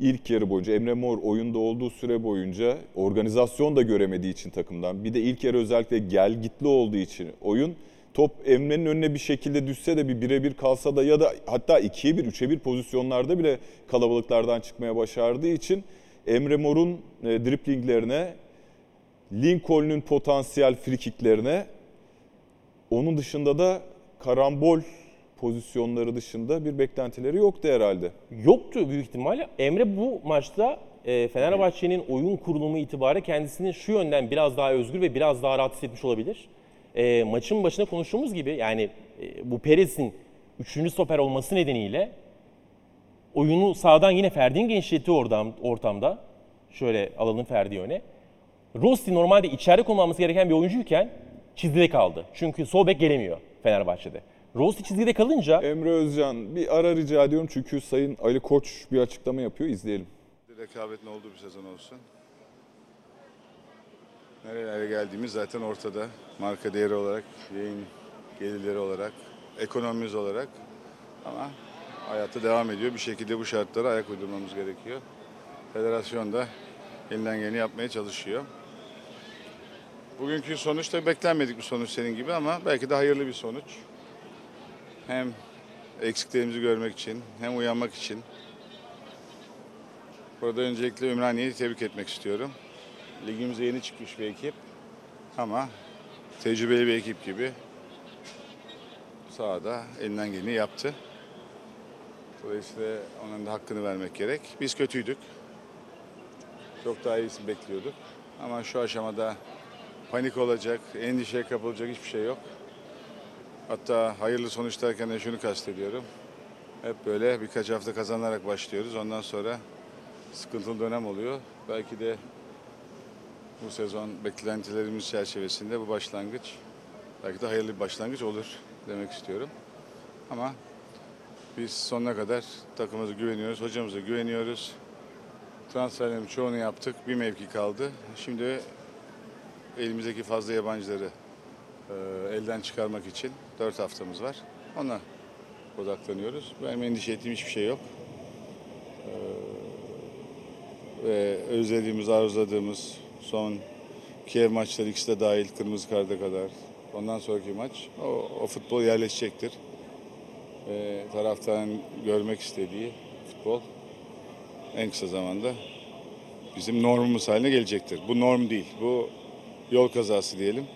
ilk yarı boyunca Emre Mor oyunda olduğu süre boyunca organizasyon da göremediği için takımdan bir de ilk yarı özellikle gel gitli olduğu için oyun top Emre'nin önüne bir şekilde düşse de bir birebir kalsa da ya da hatta 2'ye 1, 3'e 1 pozisyonlarda bile kalabalıklardan çıkmaya başardığı için Emre Mor'un e, driplinglerine, Lincoln'un potansiyel frikiklerine onun dışında da karambol pozisyonları dışında bir beklentileri yoktu herhalde. Yoktu büyük ihtimalle. Emre bu maçta e, Fenerbahçe'nin oyun kurulumu itibariyle kendisini şu yönden biraz daha özgür ve biraz daha rahat hissetmiş olabilir. E, maçın başında konuştuğumuz gibi yani e, bu Perez'in üçüncü stoper olması nedeniyle oyunu sağdan yine Ferdi'nin genişlettiği ortam, ortamda şöyle alalım Ferdi'yi öne. Rossi normalde içeride kullanması gereken bir oyuncuyken çizgide kaldı. Çünkü sol bek gelemiyor Fenerbahçe'de. Rossi çizgide kalınca Emre Özcan bir ara rica ediyorum çünkü Sayın Ali Koç bir açıklama yapıyor izleyelim. Rekabetin olduğu bir sezon olsun. Nerelere geldiğimiz zaten ortada. Marka değeri olarak, yayın gelirleri olarak, ekonomimiz olarak. Ama hayatta devam ediyor. Bir şekilde bu şartlara ayak uydurmamız gerekiyor. Federasyon da elinden geleni yapmaya çalışıyor. Bugünkü sonuç da beklenmedik bir sonuç senin gibi ama belki de hayırlı bir sonuç. Hem eksiklerimizi görmek için hem uyanmak için Burada öncelikle Ümraniye'yi tebrik etmek istiyorum. Ligimize yeni çıkmış bir ekip ama tecrübeli bir ekip gibi sahada elinden geleni yaptı. Dolayısıyla onun da hakkını vermek gerek. Biz kötüydük. Çok daha iyisini bekliyorduk. Ama şu aşamada panik olacak, endişeye kapılacak hiçbir şey yok. Hatta hayırlı sonuç derken de şunu kastediyorum. Hep böyle birkaç hafta kazanarak başlıyoruz. Ondan sonra sıkıntılı dönem oluyor. Belki de bu sezon beklentilerimiz çerçevesinde bu başlangıç belki de hayırlı bir başlangıç olur demek istiyorum. Ama biz sonuna kadar takımımıza güveniyoruz, hocamıza güveniyoruz. Transferlerin çoğunu yaptık. Bir mevki kaldı. Şimdi elimizdeki fazla yabancıları e, elden çıkarmak için dört haftamız var. Ona odaklanıyoruz. Benim endişe ettiğim hiçbir şey yok. ve özlediğimiz, arzuladığımız son Kiev maçları ikisi de dahil Kırmızı Kart'a kadar. Ondan sonraki maç o, o futbol yerleşecektir. Ve taraftarın görmek istediği futbol en kısa zamanda bizim normumuz haline gelecektir. Bu norm değil, bu yol kazası diyelim.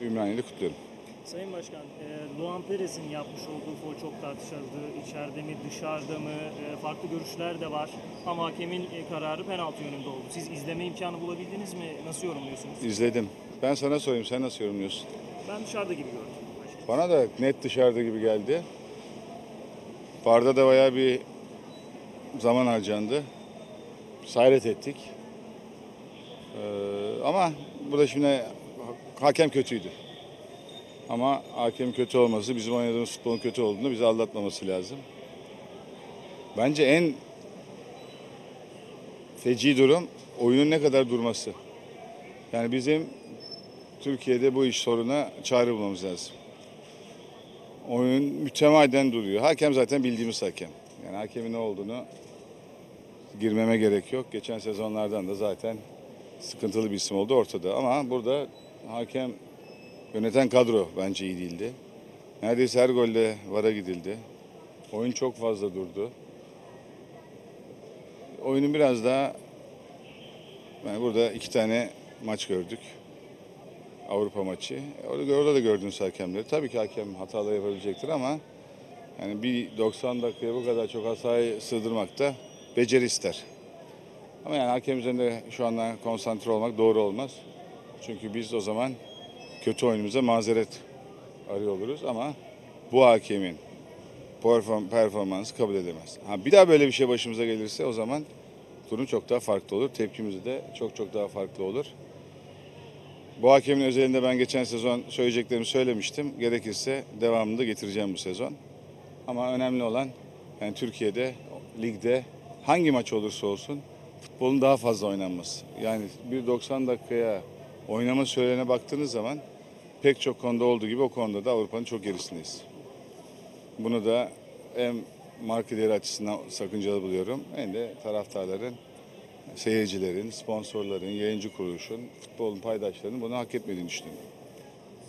Ee, Ümraniye'de kutluyorum. Sayın Başkan, e, Luan Perez'in yapmış olduğu foul çok tartışıldı. İçeride mi, dışarıda mı? E, farklı görüşler de var. Ama hakemin e, kararı penaltı yönünde oldu. Siz izleme imkanı bulabildiniz mi? Nasıl yorumluyorsunuz? İzledim. Ben sana sorayım, sen nasıl yorumluyorsun? Ben dışarıda gibi gördüm. Bana da net dışarıda gibi geldi. Barda da bayağı bir zaman harcandı. Sayret ettik. Ee, ama burada şimdi ha- hakem kötüydü. Ama hakem kötü olması bizim oynadığımız futbolun kötü olduğunu bizi aldatmaması lazım. Bence en feci durum oyunun ne kadar durması. Yani bizim Türkiye'de bu iş soruna çare bulmamız lazım. Oyun mütemadiyen duruyor. Hakem zaten bildiğimiz hakem. Yani hakemin ne olduğunu girmeme gerek yok. Geçen sezonlardan da zaten sıkıntılı bir isim oldu ortada. Ama burada hakem yöneten kadro bence iyi değildi. Neredeyse her golde vara gidildi. Oyun çok fazla durdu. Oyunun biraz daha yani burada iki tane maç gördük. Avrupa maçı. Orada, da gördüğünüz hakemleri. Tabii ki hakem hatalar yapabilecektir ama yani bir 90 dakikaya bu kadar çok hatayı sığdırmak da beceri ister. Ama yani hakem üzerinde şu anda konsantre olmak doğru olmaz. Çünkü biz o zaman kötü oyunumuza mazeret arıyor oluruz ama bu hakemin perform- performansı kabul edemez. Ha, bir daha böyle bir şey başımıza gelirse o zaman durum çok daha farklı olur. Tepkimiz de çok çok daha farklı olur. Bu hakemin özelinde ben geçen sezon söyleyeceklerimi söylemiştim. Gerekirse devamını da getireceğim bu sezon. Ama önemli olan yani Türkiye'de, ligde hangi maç olursa olsun futbolun daha fazla oynanması. Yani bir 90 dakikaya oynama sürelerine baktığınız zaman pek çok konuda olduğu gibi o konuda da Avrupa'nın çok gerisindeyiz. Bunu da hem marka açısından sakıncalı buluyorum. Hem de taraftarların, seyircilerin, sponsorların, yayıncı kuruluşun, futbolun paydaşlarının bunu hak etmediğini düşünüyorum.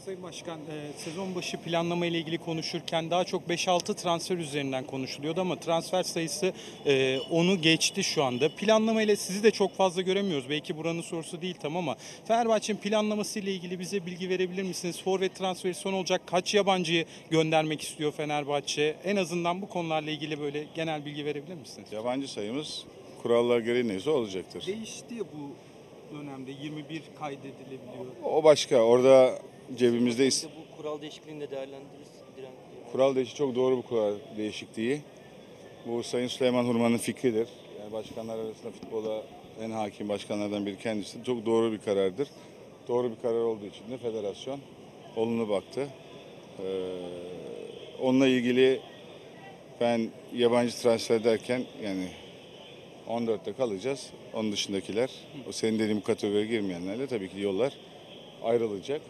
Sayın Başkan, e, sezon başı planlama ile ilgili konuşurken daha çok 5-6 transfer üzerinden konuşuluyordu ama transfer sayısı e, onu geçti şu anda. Planlama ile sizi de çok fazla göremiyoruz. Belki buranın sorusu değil tam ama Fenerbahçe'nin planlaması ile ilgili bize bilgi verebilir misiniz? Forvet transferi son olacak. Kaç yabancıyı göndermek istiyor Fenerbahçe? En azından bu konularla ilgili böyle genel bilgi verebilir misiniz? Yabancı sayımız kurallar gereği neyse olacaktır. Değişti ya bu dönemde 21 kaydedilebiliyor. O başka. Orada cebimizde is- İşte bu kural değişikliğini de değerlendiririz. Diren- kural değişikliği çok doğru bir kural değişikliği. Bu Sayın Süleyman Hurman'ın fikridir. Yani başkanlar arasında futbola en hakim başkanlardan biri kendisi. Çok doğru bir karardır. Doğru bir karar olduğu için de federasyon olumlu baktı. Ee, onunla ilgili ben yabancı transfer derken yani 14'te kalacağız. Onun dışındakiler, o senin dediğin bu kategoriye girmeyenlerle tabii ki yollar ayrılacak.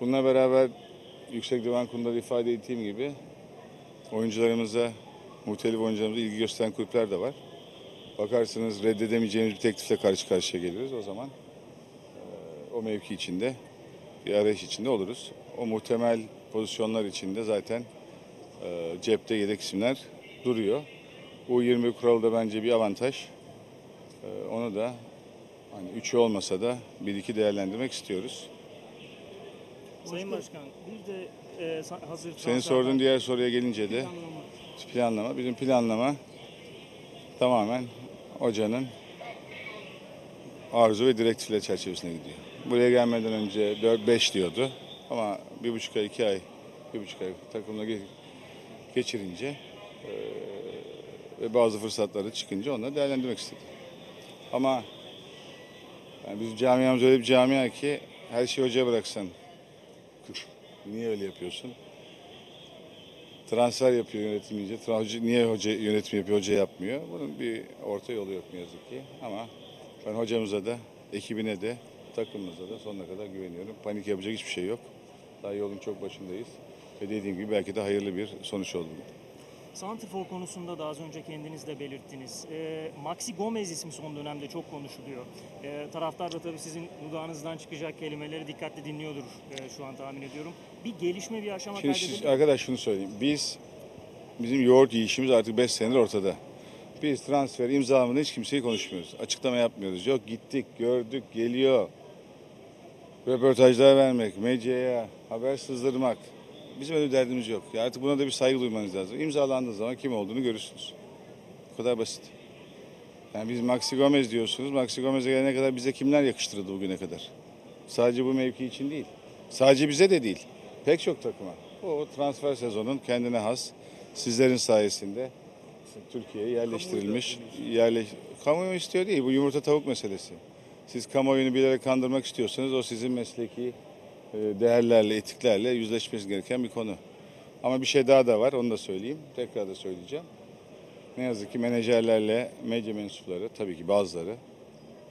Bununla beraber Yüksek Divan Kurulu'nda da ifade ettiğim gibi oyuncularımıza, muhtelif oyuncularımıza ilgi gösteren kulüpler de var. Bakarsınız reddedemeyeceğimiz bir teklifle karşı karşıya geliriz. O zaman eee, o mevki içinde bir arayış içinde oluruz. O muhtemel pozisyonlar içinde zaten eee, cepte yedek isimler duruyor. Bu 20 kuralı da bence bir avantaj. Eee, onu da hani üçü olmasa da bir iki değerlendirmek istiyoruz. Sayın Başkan bir de e, hazır Senin sorduğun diğer soruya gelince de planlama. Bizim planlama tamamen hocanın arzu ve direktifleri çerçevesine gidiyor. Buraya gelmeden önce 4-5 diyordu ama bir buçuk ay, iki ay, bir buçuk ay takımla ge- geçirince eee, ve bazı fırsatları çıkınca onları değerlendirmek istedi. Ama yani bizim camiamız öyle bir camia ki her şeyi hocaya bıraksan niye öyle yapıyorsun? transfer yapıyor yönetimiyince. Tra- hoca- Niye hoca yönetim yapıyor, hoca yapmıyor? Bunun bir orta yolu yok ne yazık ki. Ama ben hocamıza da, ekibine de, takımımıza da sonuna kadar güveniyorum. Panik yapacak hiçbir şey yok. Daha yolun çok başındayız. Ve dediğim gibi belki de hayırlı bir sonuç oldu. Santrfor konusunda da az önce kendiniz de belirttiniz. E, Maxi Gomez ismi son dönemde çok konuşuluyor. E, taraftar da tabii sizin dudağınızdan çıkacak kelimeleri dikkatli dinliyordur e, şu an tahmin ediyorum. Bir gelişme, bir aşama Şimdi kaydedildi. arkadaş şunu söyleyeyim. Biz, bizim yoğurt yiyişimiz artık 5 senedir ortada. Biz transfer imzalamadan hiç kimseyi konuşmuyoruz. Açıklama yapmıyoruz. Yok gittik, gördük, geliyor. Röportajlar vermek, medyaya haber sızdırmak. Bizim öyle bir derdimiz yok. Ya artık buna da bir saygı duymanız lazım. İmzalandığı zaman kim olduğunu görürsünüz. Bu kadar basit. Yani biz Maxi Gomez diyorsunuz. Maxi Gomez'e gelene kadar bize kimler yakıştırıldı bugüne kadar? Sadece bu mevki için değil. Sadece bize de değil. Pek çok takıma. O transfer sezonun kendine has. Sizlerin sayesinde Türkiye'ye yerleştirilmiş. Yerleş... Kamuoyu istiyor değil. Bu yumurta tavuk meselesi. Siz kamuoyunu bilerek kandırmak istiyorsanız o sizin mesleki değerlerle, etiklerle yüzleşmesi gereken bir konu. Ama bir şey daha da var. Onu da söyleyeyim. Tekrar da söyleyeceğim. Ne yazık ki menajerlerle medya mensupları, tabii ki bazıları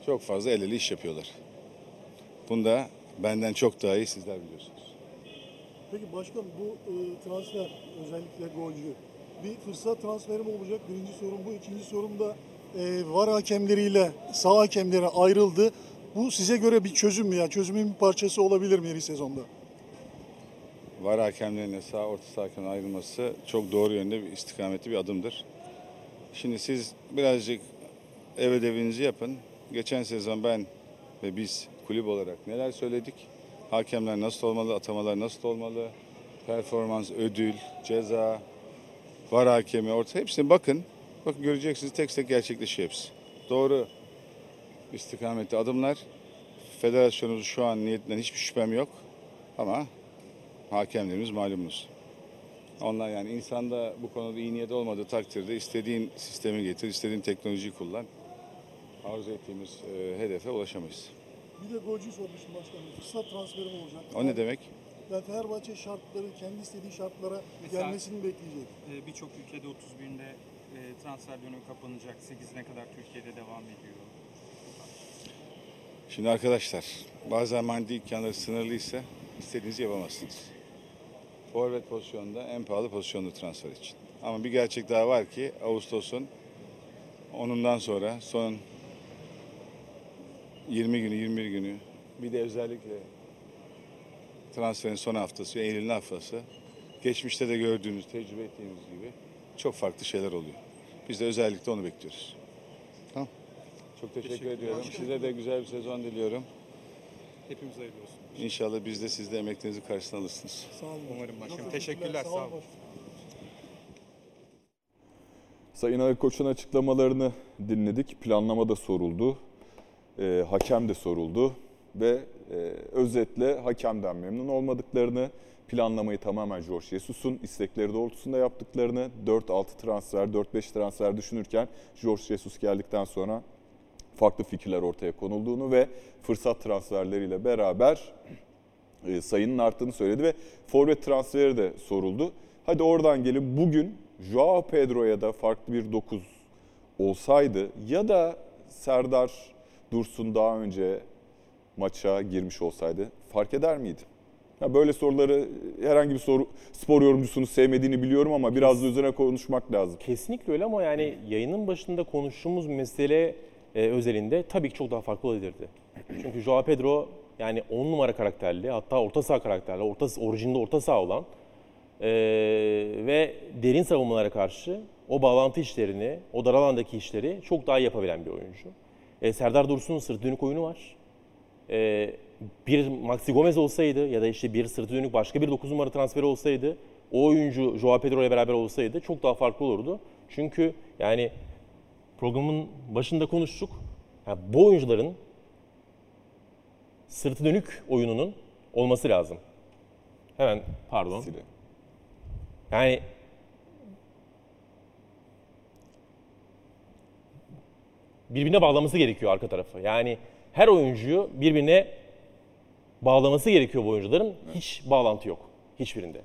çok fazla el ele iş yapıyorlar. Bunda benden çok daha iyi sizler biliyorsunuz. Peki başkan bu e, transfer özellikle golcü bir fırsat transferi mi olacak? Birinci sorun bu. İkinci sorum da e, var hakemleriyle sağ hakemleri ayrıldı. Bu size göre bir çözüm mü ya? Çözümün bir parçası olabilir mi yeni sezonda? VAR hakemlerine sağ orta saha hakemine ayrılması çok doğru yönde bir istikametli bir adımdır. Şimdi siz birazcık ev ödevinizi yapın. Geçen sezon ben ve biz kulüp olarak neler söyledik? Hakemler nasıl olmalı, atamalar nasıl olmalı? Performans, ödül, ceza, VAR hakemi orta hepsine bakın. Bakın göreceksiniz tek tek gerçekleşiyor hepsi. Doğru istikametli adımlar. Federasyonumuz şu an niyetinden hiçbir şüphem yok. Ama hakemlerimiz malumunuz. Onlar yani insanda bu konuda iyi niyet olmadığı takdirde istediğin sistemi getir, istediğin teknolojiyi kullan. Arzu ettiğimiz e, hedefe ulaşamayız. Bir de golcü sormuştum başkanım. Fırsat transferi mi olacak? O ne demek? Yani Fenerbahçe şartları, kendi istediği şartlara Mesela- gelmesini bekleyecek. Ee, Birçok ülkede 31'inde e, transfer dönemi kapanacak. 8'ine kadar Türkiye'de devam ediyor. Şimdi arkadaşlar bazen maddi imkanları sınırlıysa istediğinizi yapamazsınız. Forvet pozisyonda en pahalı pozisyonda transfer için. Ama bir gerçek daha var ki Ağustos'un onundan sonra son 20 günü, 21 günü bir de özellikle transferin son haftası, Eylül'ün haftası geçmişte de gördüğünüz, tecrübe ettiğimiz gibi çok farklı şeyler oluyor. Biz de özellikle onu bekliyoruz. Çok teşekkür ediyorum. Size de güzel bir sezon diliyorum. Hepimiz hayırlı olsun. İnşallah biz de siz de emeklerinizi karşısına alırsınız. Sağ olun. Umarım başkanım. Teşekkürler, sağ olun. başkanım. Sayın Ali Koç'un açıklamalarını dinledik. Planlama da soruldu. Ee, hakem de soruldu. Ve e, özetle hakemden memnun olmadıklarını, planlamayı tamamen Jorge Jesus'un istekleri doğrultusunda yaptıklarını, 4-6 transfer, 4-5 transfer düşünürken Jorge Jesus geldikten sonra farklı fikirler ortaya konulduğunu ve fırsat transferleriyle beraber e, sayının arttığını söyledi ve forvet transferi de soruldu. Hadi oradan gelin bugün Joao Pedro'ya da farklı bir 9 olsaydı ya da Serdar Dursun daha önce maça girmiş olsaydı fark eder miydi? Ya böyle soruları herhangi bir soru spor yorumcusunu sevmediğini biliyorum ama biraz da üzerine konuşmak lazım. Kesinlikle öyle ama yani yayının başında konuştuğumuz mesele e, özelinde tabii ki çok daha farklı olabilirdi. Çünkü Joao Pedro yani 10 numara karakterli hatta orta saha karakterli, orta, orijinde orta saha olan e, ve derin savunmalara karşı o bağlantı işlerini, o dar alandaki işleri çok daha yapabilen bir oyuncu. E, Serdar Dursun'un sırt dönük oyunu var. E, bir Maxi Gomez olsaydı ya da işte bir sırtı dönük başka bir 9 numara transferi olsaydı o oyuncu Joao Pedro ile beraber olsaydı çok daha farklı olurdu. Çünkü yani programın başında konuştuk. Ya bu oyuncuların sırtı dönük oyununun olması lazım. Hemen pardon. Sile. Yani birbirine bağlaması gerekiyor arka tarafı. Yani her oyuncuyu birbirine bağlaması gerekiyor bu oyuncuların. Hiç bağlantı yok hiçbirinde.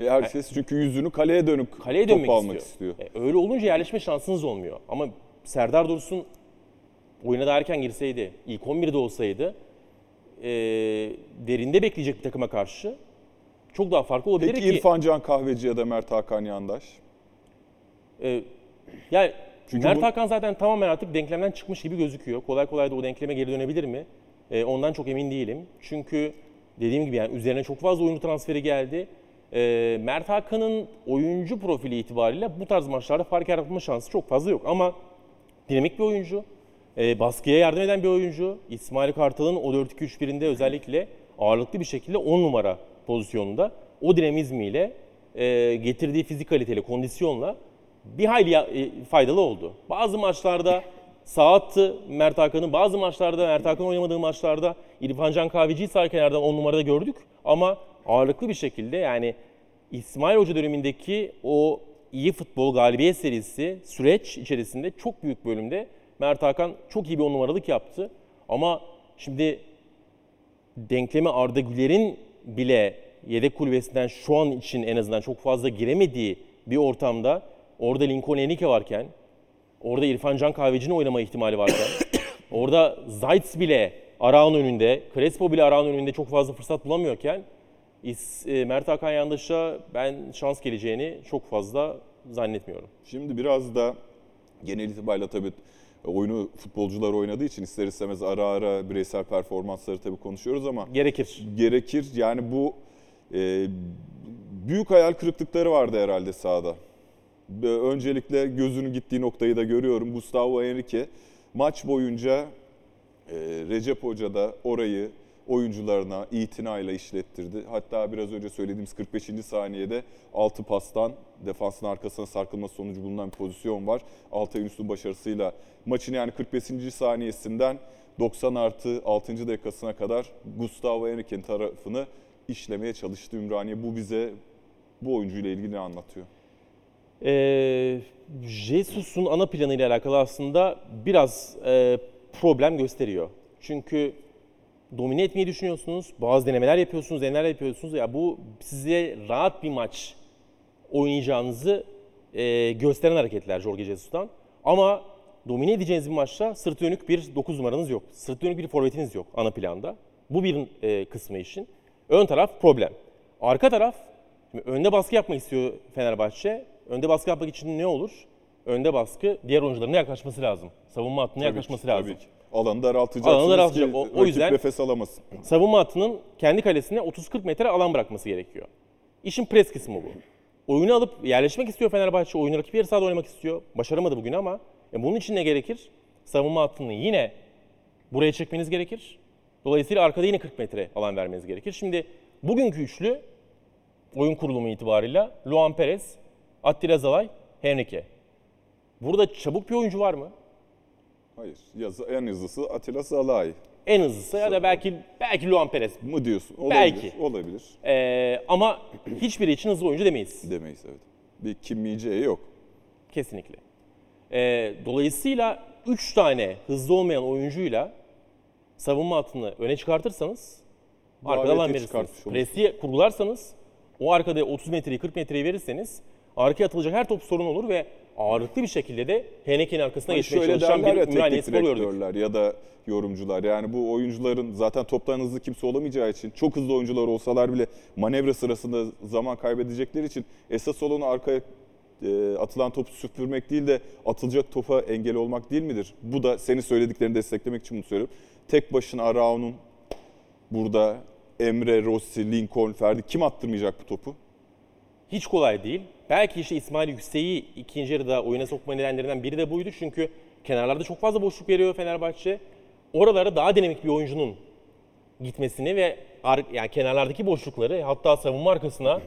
E, Herkes çünkü yüzünü kaleye dönük Kaleye top dönmek almak istiyor. istiyor. E, öyle olunca yerleşme şansınız olmuyor. Ama Serdar Dursun oyuna da erken girseydi, ilk 11'de olsaydı e, derinde bekleyecek bir takıma karşı çok daha farklı olabilir Peki ki. İrfan Can Kahveci ya da Mert Hakan Yandaş? E, yani Çünkü Mert bu- Hakan zaten tamamen artık denklemden çıkmış gibi gözüküyor. Kolay kolay da o denkleme geri dönebilir mi? E, ondan çok emin değilim. Çünkü dediğim gibi yani üzerine çok fazla oyuncu transferi geldi. E, Mert Hakan'ın oyuncu profili itibariyle bu tarz maçlarda fark yaratma şansı çok fazla yok. Ama dinamik bir oyuncu. E, baskıya yardım eden bir oyuncu. İsmail Kartal'ın o 4-2-3-1'inde özellikle ağırlıklı bir şekilde 10 numara pozisyonunda o dinamizmiyle e, getirdiği fizik kaliteli kondisyonla bir hayli e, faydalı oldu. Bazı maçlarda sağ attı Mert Hakan'ı, bazı maçlarda Mert Hakan oynamadığı maçlarda İrfan Can Kahveci'yi sağ kenardan 10 numarada gördük. Ama ağırlıklı bir şekilde yani İsmail Hoca dönemindeki o iyi futbol galibiyet serisi süreç içerisinde çok büyük bölümde Mert Hakan çok iyi bir on numaralık yaptı. Ama şimdi denkleme Arda Güler'in bile yedek kulübesinden şu an için en azından çok fazla giremediği bir ortamda orada Lincoln Enike varken, orada İrfan Can Kahveci'nin oynama ihtimali varken, orada Zayt bile Arao'nun önünde, Crespo bile Arao'nun önünde çok fazla fırsat bulamıyorken Mert Hakan Yandaş'a ben şans geleceğini çok fazla zannetmiyorum. Şimdi biraz da genel itibariyle tabii oyunu futbolcular oynadığı için ister istemez ara ara bireysel performansları tabii konuşuyoruz ama Gerekir. gerekir. Yani bu e, büyük hayal kırıklıkları vardı herhalde sahada. Öncelikle gözünün gittiği noktayı da görüyorum. Gustavo Henrique maç boyunca e, Recep Hoca da orayı oyuncularına itinayla işlettirdi. Hatta biraz önce söylediğimiz 45. saniyede 6 pastan defansın arkasına sarkılması sonucu bulunan bir pozisyon var. Altay Ünsün başarısıyla maçın yani 45. saniyesinden 90 artı 6. dakikasına kadar Gustavo Henrique'nin tarafını işlemeye çalıştı Ümraniye. Bu bize bu oyuncuyla ilgili ne anlatıyor? Ee, Jesus'un ana planıyla alakalı aslında biraz e, problem gösteriyor. Çünkü domine etmeyi düşünüyorsunuz, bazı denemeler yapıyorsunuz, denemeler yapıyorsunuz. Ya bu size rahat bir maç oynayacağınızı e, gösteren hareketler Jorge Jesus'tan. Ama domine edeceğiniz bir maçta sırt dönük bir 9 numaranız yok. Sırt dönük bir forvetiniz yok ana planda. Bu bir e, kısmı işin. Ön taraf problem. Arka taraf Şimdi önde baskı yapmak istiyor Fenerbahçe. önde baskı yapmak için ne olur? Önde baskı diğer oyuncuların yaklaşması lazım. Savunma hattına yaklaşması ki, lazım. Tabii ki. Alanı daraltacaksınız Alanı daraltacak. ki O- o yüzden- nefes alamasın. savunma hattının kendi kalesine 30-40 metre alan bırakması gerekiyor. İşin pres kısmı bu. Oyunu alıp yerleşmek istiyor Fenerbahçe. Oyunu rakip yarı sahada oynamak istiyor. Başaramadı bugün ama e, bunun için ne gerekir? Savunma hattını yine buraya çekmeniz gerekir. Dolayısıyla arkada yine 40 metre alan vermeniz gerekir. Şimdi bugünkü üçlü oyun kurulumu itibarıyla Luan Perez, Attila Zalay, Henrique. Burada çabuk bir oyuncu var mı? Hayır. Yazı, en hızlısı Atilla Salay En hızlısı ya da belki belki Luan Perez. mı diyorsun? Olabilir. Belki. Olabilir. Ee, ama hiçbiri için hızlı oyuncu demeyiz. Demeyiz evet. Bir Kim Min-jae yok. Kesinlikle. Ee, dolayısıyla 3 tane hızlı olmayan oyuncuyla savunma hattını öne çıkartırsanız arkada alan verirsiniz. Presi kurgularsanız o arkada 30 metreyi 40 metreyi verirseniz arkaya atılacak her top sorun olur ve ağırlıklı bir şekilde de Heneke'nin arkasına Hani geçmeye şöyle çalışan derler bir ya Ümraniye teknik Spor gördük. direktörler ya da yorumcular. Yani bu oyuncuların zaten toptan hızlı kimse olamayacağı için çok hızlı oyuncular olsalar bile manevra sırasında zaman kaybedecekleri için esas olanı arkaya e, atılan topu süpürmek değil de atılacak topa engel olmak değil midir? Bu da senin söylediklerini desteklemek için bunu söylüyorum. Tek başına Arao'nun burada Emre, Rossi, Lincoln, Ferdi kim attırmayacak bu topu? Hiç kolay değil. Belki işte İsmail Yüksek'i ikinci yarıda oyuna sokma nedenlerinden biri de buydu. Çünkü kenarlarda çok fazla boşluk veriyor Fenerbahçe. Oralara daha dinamik bir oyuncunun gitmesini ve yani kenarlardaki boşlukları hatta savunma arkasına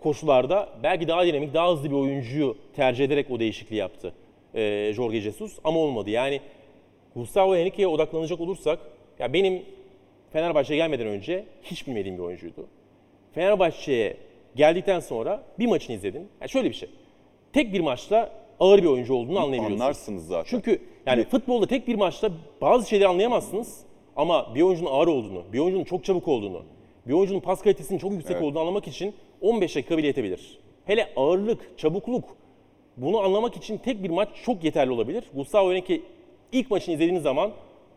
koşularda belki daha dinamik, daha hızlı bir oyuncuyu tercih ederek o değişikliği yaptı ee, Jorge Jesus. Ama olmadı. Yani Gustavo Henrique'ye odaklanacak olursak ya benim Fenerbahçe'ye gelmeden önce hiç bilmediğim bir oyuncuydu. Fenerbahçe'ye geldikten sonra bir maçını izledim. Yani şöyle bir şey. Tek bir maçta ağır bir oyuncu olduğunu anlayabiliyorsunuz. Anlarsınız zaten. Çünkü yani futbolda tek bir maçta bazı şeyleri anlayamazsınız ama bir oyuncunun ağır olduğunu, bir oyuncunun çok çabuk olduğunu, bir oyuncunun pas kalitesinin çok yüksek Evet. olduğunu anlamak için 15 dakika bile yetebilir. Hele ağırlık, çabukluk bunu anlamak için tek bir maç çok yeterli olabilir. Gustavo Henrique ilk maçını izlediğiniz zaman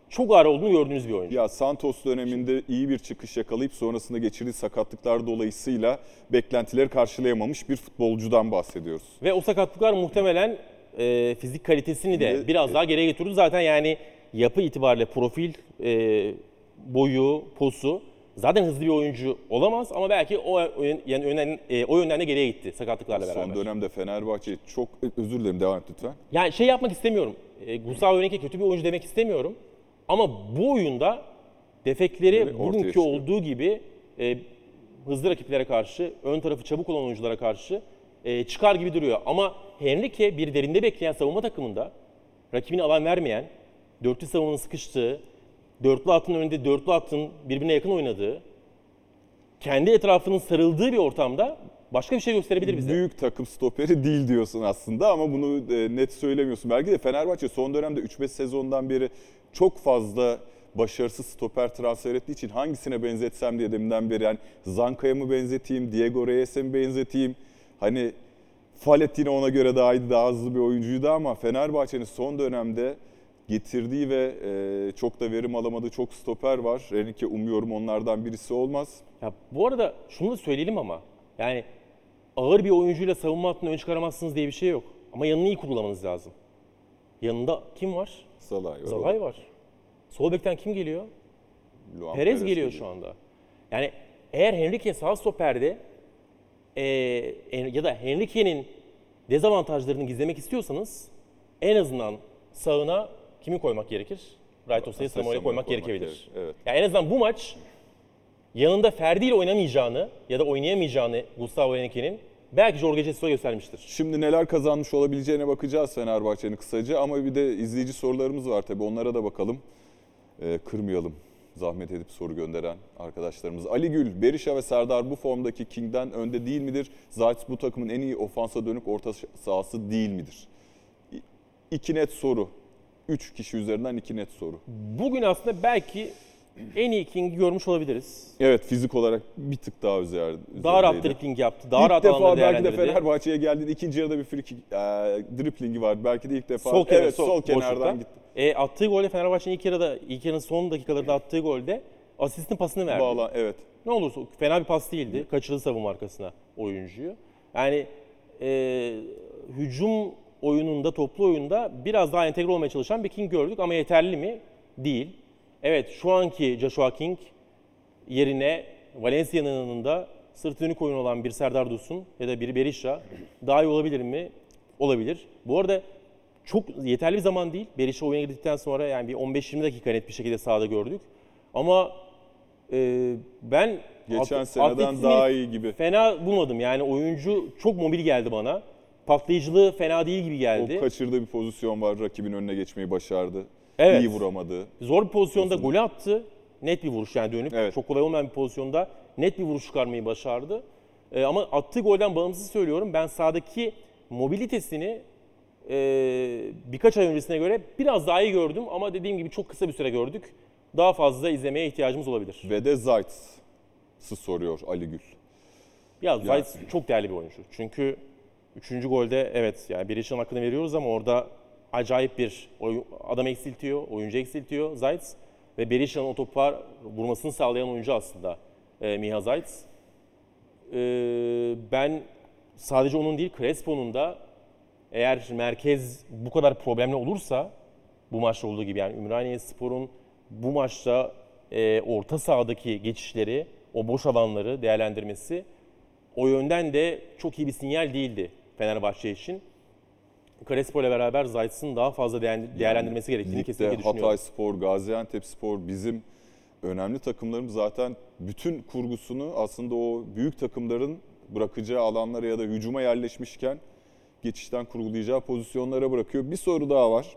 çok ağır olduğunu gördüğünüz bir oyuncu. Ya Santos döneminde iyi bir çıkış yakalayıp sonrasında geçirdiği sakatlıklar dolayısıyla beklentileri karşılayamamış bir futbolcudan bahsediyoruz. Ve o sakatlıklar muhtemelen e, fizik kalitesini de Ve- biraz daha geriye götürdü. Zaten yani yapı itibariyle profil, e, boyu, posu zaten hızlı bir oyuncu olamaz ama belki o yön- yani yönden, e, o yönden de geriye gitti sakatlıklarla beraber. Son dönemde Fenerbahçe çok özür dilerim devam et lütfen. Yani şey yapmak istemiyorum. E, Gustavo Henrique kötü bir oyuncu demek istemiyorum. Ama bu oyunda defekleri Böyle ortaya bugünkü çıkıyor. olduğu gibi e, hızlı rakiplere karşı, ön tarafı çabuk olan oyunculara karşı e, çıkar gibi duruyor. Ama Henrique bir derinde bekleyen savunma takımında rakibine alan vermeyen, dörtlü savunmanın sıkıştığı, dörtlü hattın önünde dörtlü hattın birbirine yakın oynadığı, kendi etrafının sarıldığı bir ortamda başka bir şey gösterebilir bize. Büyük takım stoperi değil diyorsun aslında ama bunu e, net söylemiyorsun. Belki de Fenerbahçe son dönemde 3-5 sezondan beri çok fazla başarısız stoper transfer ettiği için hangisine benzetsem diye deminden beri yani Zanka'ya mı benzeteyim, Diego Reyes'e mi benzeteyim? Hani Falet yine ona göre daha iyi, daha hızlı bir oyuncuydu ama Fenerbahçe'nin son dönemde getirdiği ve e, çok da verim alamadığı çok stoper var. Renike umuyorum onlardan birisi olmaz. Ya bu arada şunu da söyleyelim ama yani ağır bir oyuncuyla savunma hattını ön çıkaramazsınız diye bir şey yok. Ama yanını iyi kurgulamanız lazım. Yanında kim var? Salay var. Zalay var. Sol bekten kim geliyor? Luan Perez geliyor şu anda. Yani eğer Henrique sağ stoperde en- ya da Henrique'nin dezavantajlarını gizlemek istiyorsanız en azından sağına kimi koymak gerekir? Right Osa'yı Samoa'yı Samoa'ya koymak, koymak gerekebilir. gerekir, evet. Yani en azından bu maç yanında Ferdi ile oynamayacağını ya da oynayamayacağını Gustavo Henrique'nin belki Jorge Jesus'a göstermiştir. Şimdi neler kazanmış olabileceğine bakacağız Fenerbahçe'nin kısaca ama bir de izleyici sorularımız var tabii onlara da bakalım. Ee, kırmayalım zahmet edip soru gönderen arkadaşlarımız. Ali Gül, Berisha ve Serdar bu formdaki King'den önde değil midir? Zayt bu takımın en iyi ofansa dönük orta sahası değil midir? İki net soru. Üç kişi üzerinden iki net soru. Bugün aslında belki en iyi King'i görmüş olabiliriz. Evet fizik olarak bir tık daha üzer, Daha rahat dribbling yaptı. Daha ilk rahat defa belki de. Fenerbahçe'ye geldiğinde ikinci yarıda bir free kick, e, driplingi var. Belki de ilk defa Sol, kenar, evet, sol, boşlukta. kenardan gitti. E, attığı golde Fenerbahçe'nin ilk yarıda, ilk yarının son dakikalarında attığı golde asistin pasını verdi. Bağlan, evet. Ne olursa fena bir pas değildi. Kaçırdı savunma arkasına oyuncuyu. Yani e, hücum oyununda, toplu oyunda biraz daha entegre olmaya çalışan bir King gördük ama yeterli mi? Değil. Evet şu anki Joshua King yerine Valencia'nın yanında sırt dönük oyun olan bir Serdar Dursun ya da bir Berisha daha iyi olabilir mi? Olabilir. Bu arada çok yeterli bir zaman değil. Berisha oyuna girdikten sonra yani bir 15-20 dakika net bir şekilde sahada gördük. Ama e, ben Geçen seneden daha iyi gibi. Fena bulmadım yani oyuncu çok mobil geldi bana. Patlayıcılığı fena değil gibi geldi. O kaçırdığı bir pozisyon var. Rakibin önüne geçmeyi başardı. Evet. İyi vuramadı. Zor bir pozisyonda golü attı. Net bir vuruş yani dönüp Evet. çok kolay olmayan bir pozisyonda net bir vuruş çıkarmayı başardı. Ee, ama attığı golden bağımsız söylüyorum. Ben sahadaki mobilitesini e, birkaç ay öncesine göre biraz daha iyi gördüm. Ama dediğim gibi çok kısa bir süre gördük. Daha fazla izlemeye ihtiyacımız olabilir. Ve de Zayt'sı soruyor Ali Gül. Ya Zayt çok değerli bir oyuncu. Çünkü üçüncü golde evet yani Berisha'nın hakkını veriyoruz ama orada acayip bir adam eksiltiyor, oyuncu eksiltiyor Zayt. Ve Berisha'nın o topa vurmasını sağlayan oyuncu aslında e, Miha Zayt. E, ben sadece onun değil Crespo'nun da eğer merkez bu kadar problemli olursa bu maçta olduğu gibi yani Ümraniye Spor'un bu maçta e, orta sahadaki geçişleri, o boş alanları değerlendirmesi o yönden de çok iyi bir sinyal değildi Fenerbahçe için. Crespo ile beraber Zayt'sın daha fazla değer- değerlendirmesi gerektiğini Ligde kesinlikle düşünüyorum. Hatay Spor, Gaziantep Spor bizim önemli takımlarımız zaten bütün kurgusunu aslında o büyük takımların bırakacağı alanlara ya da hücuma yerleşmişken geçişten kurgulayacağı pozisyonlara bırakıyor. Bir soru daha var.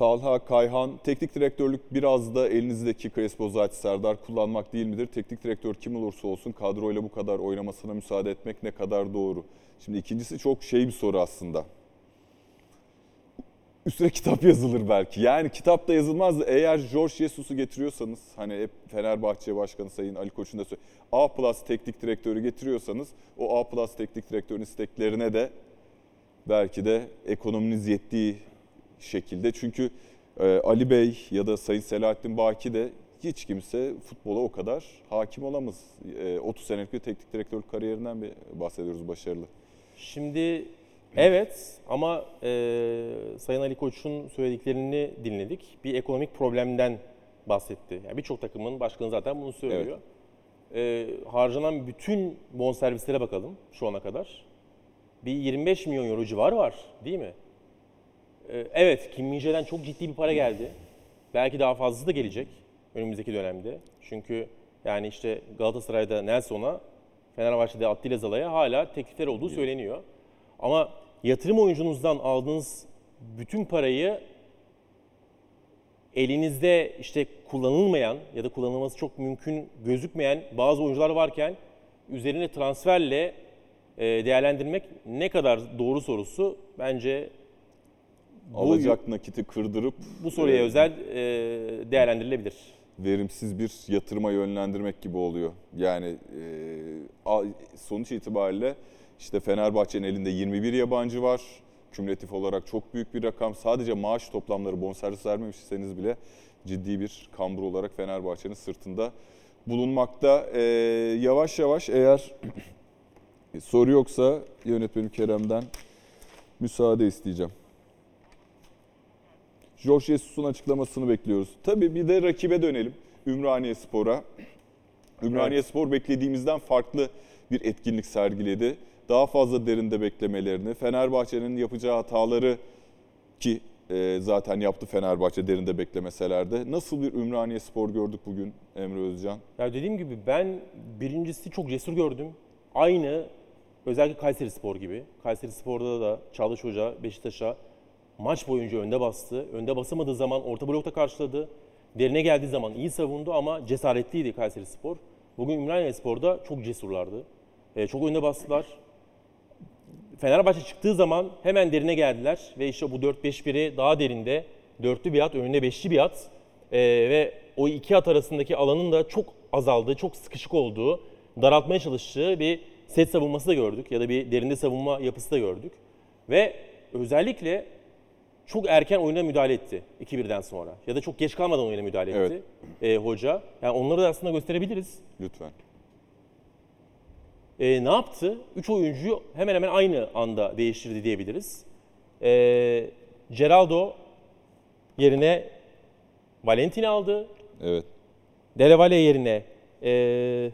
Talha Kayhan, teknik direktörlük biraz da elinizdeki Crespo Zayt Serdar kullanmak değil midir? Teknik direktör kim olursa olsun kadroyla bu kadar oynamasına müsaade etmek ne kadar doğru? Şimdi ikincisi çok şey bir soru aslında. Üstüne kitap yazılır belki. Yani kitap da yazılmaz da eğer George Jesus'u getiriyorsanız hani hep Fenerbahçe Başkanı Sayın Ali Koç'un da söylüyor. A plus teknik direktörü getiriyorsanız o A plus teknik direktörün isteklerine de belki de ekonominiz yettiği şekilde. Çünkü e, Ali Bey ya da Sayın Selahattin Baki de hiç kimse futbola o kadar hakim olamaz. E, 30 senelik bir teknik direktörlük kariyerinden bir bahsediyoruz başarılı. Şimdi evet ama e, Sayın Ali Koç'un söylediklerini dinledik. Bir ekonomik problemden bahsetti. Yani Birçok takımın başkanı zaten bunu söylüyor. E, harcanan bütün bonservislere bakalım şu ana kadar. Bir 25 milyon euro civarı var değil mi? E, evet Kim Min-jae'den çok ciddi bir para geldi. Belki daha fazlası da gelecek önümüzdeki dönemde. Çünkü yani işte Galatasaray'da Nelson'a, Fenerbahçe'de Attila Zala'ya hala teklifler olduğu söyleniyor. Ama yatırım oyuncunuzdan aldığınız bütün parayı elinizde işte kullanılmayan ya da kullanılması çok mümkün gözükmeyen bazı oyuncular varken üzerine transferle e, değerlendirmek ne kadar doğru sorusu bence bu, Alacak nakiti kırdırıp bu soruya e, özel e, değerlendirilebilir. verimsiz bir yatırıma yönlendirmek gibi oluyor. Yani e, sonuç itibariyle işte Fenerbahçe'nin elinde 21 yabancı var. Kümülatif olarak çok büyük bir rakam. Sadece maaş toplamları bonservis vermemişseniz bile ciddi bir kambur olarak Fenerbahçe'nin sırtında bulunmakta. E, yavaş yavaş eğer soru yoksa yönetmenim Kerem'den müsaade isteyeceğim. Jorge Jesus'un açıklamasını bekliyoruz. Tabii bir de rakibe dönelim. Ümraniye Spor'a. Ümraniye Spor beklediğimizden farklı bir etkinlik sergiledi. Daha fazla derinde beklemelerini, Fenerbahçe'nin yapacağı hataları ki e, zaten yaptı Fenerbahçe derinde beklemeseler de. Nasıl bir Ümraniye Spor gördük bugün Emre Özcan? Ya dediğim gibi ben birincisi çok cesur gördüm. Aynı özellikle Kayseri Spor gibi. Kayseri Spor'da da Çağdaş Hoca Beşiktaş'a maç boyunca önde bastı. Önde basamadığı zaman orta blokta karşıladı. Derine geldiği zaman iyi savundu ama cesaretliydi Kayseri Spor. Bugün Ümraniye Spor'da çok cesurlardı. Ee, çok önde bastılar. Fenerbahçe çıktığı zaman hemen derine geldiler ve işte bu 4-5-1'i daha derinde dörtlü bir at, önünde beşli bir at Ee, ve o iki at arasındaki alanın da çok azaldığı, çok sıkışık olduğu, daraltmaya çalıştığı bir set savunması da gördük ya da bir derinde savunma yapısı da gördük. Ve özellikle çok erken oyuna müdahale etti 2-1'den sonra ya da çok geç kalmadan oyuna müdahale etti ee, hoca. Yani onları da aslında gösterebiliriz. Lütfen. e, ne yaptı? 3 oyuncuyu hemen hemen aynı anda değiştirdi diyebiliriz. E, Geraldo yerine Valentin aldı. Evet. Dele Valle yerine e,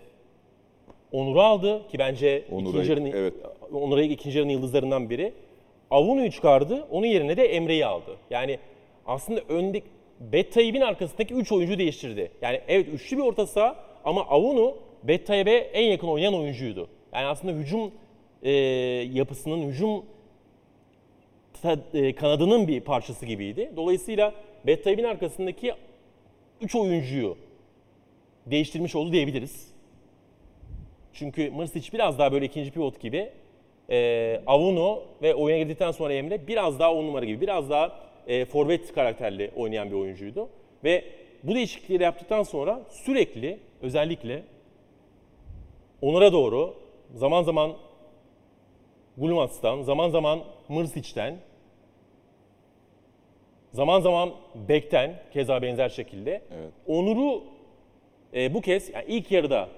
Onur'u aldı ki bence Onur'u, ikinci yarının, evet. Onur'u ikinci yarının yıldızlarından biri. Avunu'yu çıkardı. Onun yerine de Emre'yi aldı. Yani aslında önde Bettaib'in arkasındaki 3 oyuncu değiştirdi. Yani evet üçlü bir orta saha ama Avunu Bettaib'e en yakın oynayan oyuncuydu. Yani aslında hücum e, yapısının, hücum e, kanadının bir parçası gibiydi. Dolayısıyla Bettaib'in arkasındaki 3 oyuncuyu değiştirmiş oldu diyebiliriz. Çünkü Mrsic biraz daha böyle ikinci pivot gibi. E, Avuno ve oyuna girdikten sonra Emre biraz daha on numara gibi, biraz daha e, forvet karakterli oynayan bir oyuncuydu. Ve bu değişiklikleri yaptıktan sonra sürekli özellikle Onur'a doğru zaman zaman Gulmats'tan, zaman zaman Mrsic'ten, zaman zaman Bek'ten keza benzer şekilde Evet. Onur'u e, bu kez yani ilk yarıda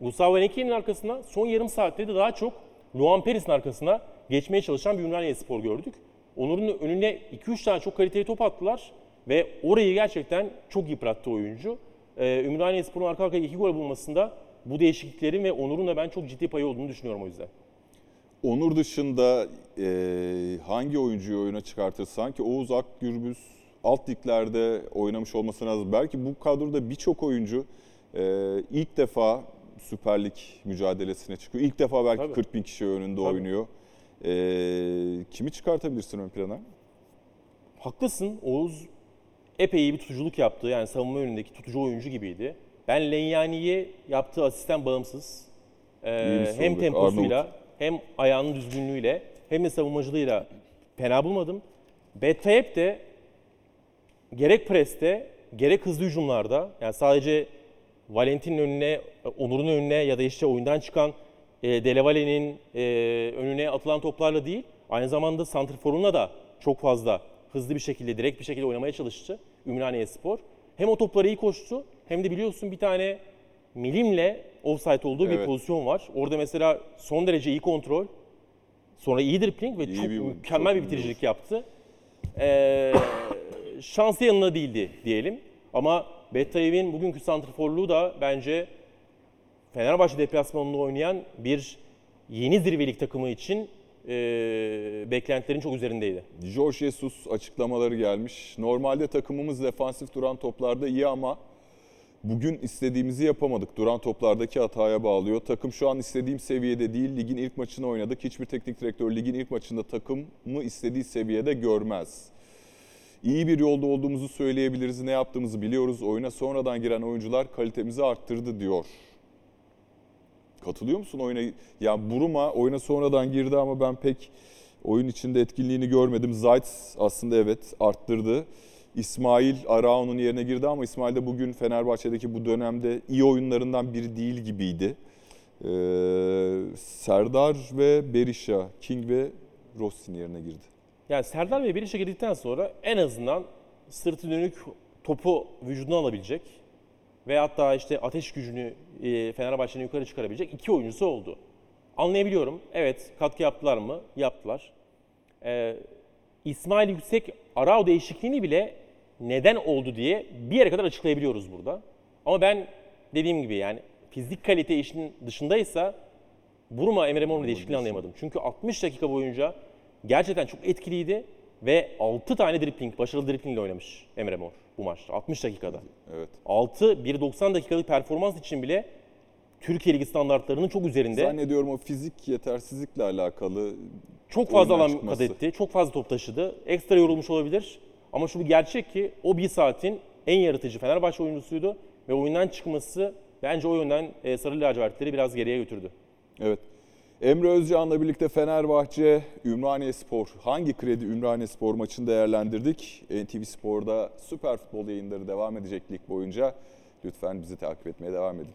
Gustavo Henrique'nin arkasına, son yarım saatte de daha çok Luan Peris'in arkasına geçmeye çalışan bir Ümraniye Spor gördük. Onur'un önüne 2-3 tane çok kaliteli top attılar ve orayı gerçekten çok yıprattı oyuncu. Ee, Ümraniye Spor'un arka arkaya iki gol bulmasında bu değişikliklerin ve Onur'un da ben çok ciddi payı olduğunu düşünüyorum o yüzden. Onur dışında e, hangi oyuncuyu oyuna çıkartır? Sanki Oğuz Akgürbüz alt liglerde oynamış olması lazım. Belki bu kadroda birçok oyuncu e, ilk defa Süper Lig mücadelesine çıkıyor. İlk defa belki Tabii. 40 bin kişi önünde Tabii. oynuyor. E, kimi çıkartabilirsin ön plana? Haklısın. Oğuz epey iyi bir tutuculuk yaptı. Yani savunma önündeki tutucu oyuncu gibiydi. Ben Lenyani'ye yaptığı asisten bağımsız. e, sol hem bek, temposuyla Arnavut. hem ayağının düzgünlüğüyle hem de savunmacılığıyla fena bulmadım. Betayep de gerek preste gerek hızlı hücumlarda yani sadece Valentin'in önüne, Onur'un önüne ya da işte oyundan çıkan e, Delevale'nin e, önüne atılan toplarla değil, aynı zamanda santrforunla da çok fazla hızlı bir şekilde, direkt bir şekilde oynamaya çalıştı Ümraniye Spor. Hem o topları iyi koştu hem de biliyorsun bir tane milimle offside olduğu bir Evet. pozisyon var. Orada mesela son derece iyi kontrol, sonra iyi dribbling ve İyi çok bir- mükemmel çok bir bitiricilik yaptı. Ee, şansı yanına değildi diyelim. Ama Bettayev'in bugünkü santrforluğu da bence Fenerbahçe deplasmanında oynayan bir yeni zirvelik takımı için e, beklentilerin çok üzerindeydi. Jorge Jesus açıklamaları gelmiş. Normalde takımımız defansif duran toplarda iyi ama bugün istediğimizi yapamadık. Duran toplardaki hataya bağlıyor. Takım şu an istediğim seviyede değil. Ligin ilk maçını oynadık. Hiçbir teknik direktör ligin ilk maçında takımı istediği seviyede görmez. İyi bir yolda olduğumuzu söyleyebiliriz. Ne yaptığımızı biliyoruz. Oyuna sonradan giren oyuncular kalitemizi arttırdı diyor. Katılıyor musun oyuna? Ya Buruma oyuna sonradan girdi ama ben pek oyun içinde etkinliğini görmedim. Zayt aslında evet arttırdı. İsmail Arao'nun yerine girdi ama İsmail de bugün Fenerbahçe'deki bu dönemde iyi oyunlarından biri değil gibiydi. Ee, Serdar ve Berisha, King ve Rossi'nin yerine girdi. Yani Serdar ve Berisha girdikten sonra en azından sırtı dönük topu vücuduna alabilecek ve hatta işte ateş gücünü e, Fenerbahçe'nin yukarı çıkarabilecek iki oyuncusu oldu. Anlayabiliyorum. Evet katkı yaptılar mı? Yaptılar. Ee, İsmail Yüksek Arao değişikliğini bile neden oldu diye bir yere kadar açıklayabiliyoruz burada. Ama ben dediğim gibi yani fizik kalite işinin dışındaysa Buruma Emre Mor'un değişikliğini anlayamadım. Çünkü 60 dakika boyunca gerçekten çok etkiliydi ve 6 tane dribbling, başarılı driblingle oynamış Emre Mor bu maçta 60 dakikada. Evet. 6, 1.90 dakikalık performans için bile Türkiye Ligi standartlarının çok üzerinde. Zannediyorum o fizik yetersizlikle alakalı Çok fazla alan kat etti. Çok fazla top taşıdı. Ekstra yorulmuş olabilir. Ama şu bir gerçek ki o bir saatin en yaratıcı Fenerbahçe oyuncusuydu. Ve oyundan çıkması bence o yönden e, Sarı Lacivertleri biraz geriye götürdü. Evet. Emre Özcan'la birlikte Fenerbahçe, Ümraniye Spor, hangi kredi Ümraniye Spor maçını değerlendirdik? NTV Spor'da süper futbol yayınları devam edecek lig boyunca. Lütfen bizi takip etmeye devam edin.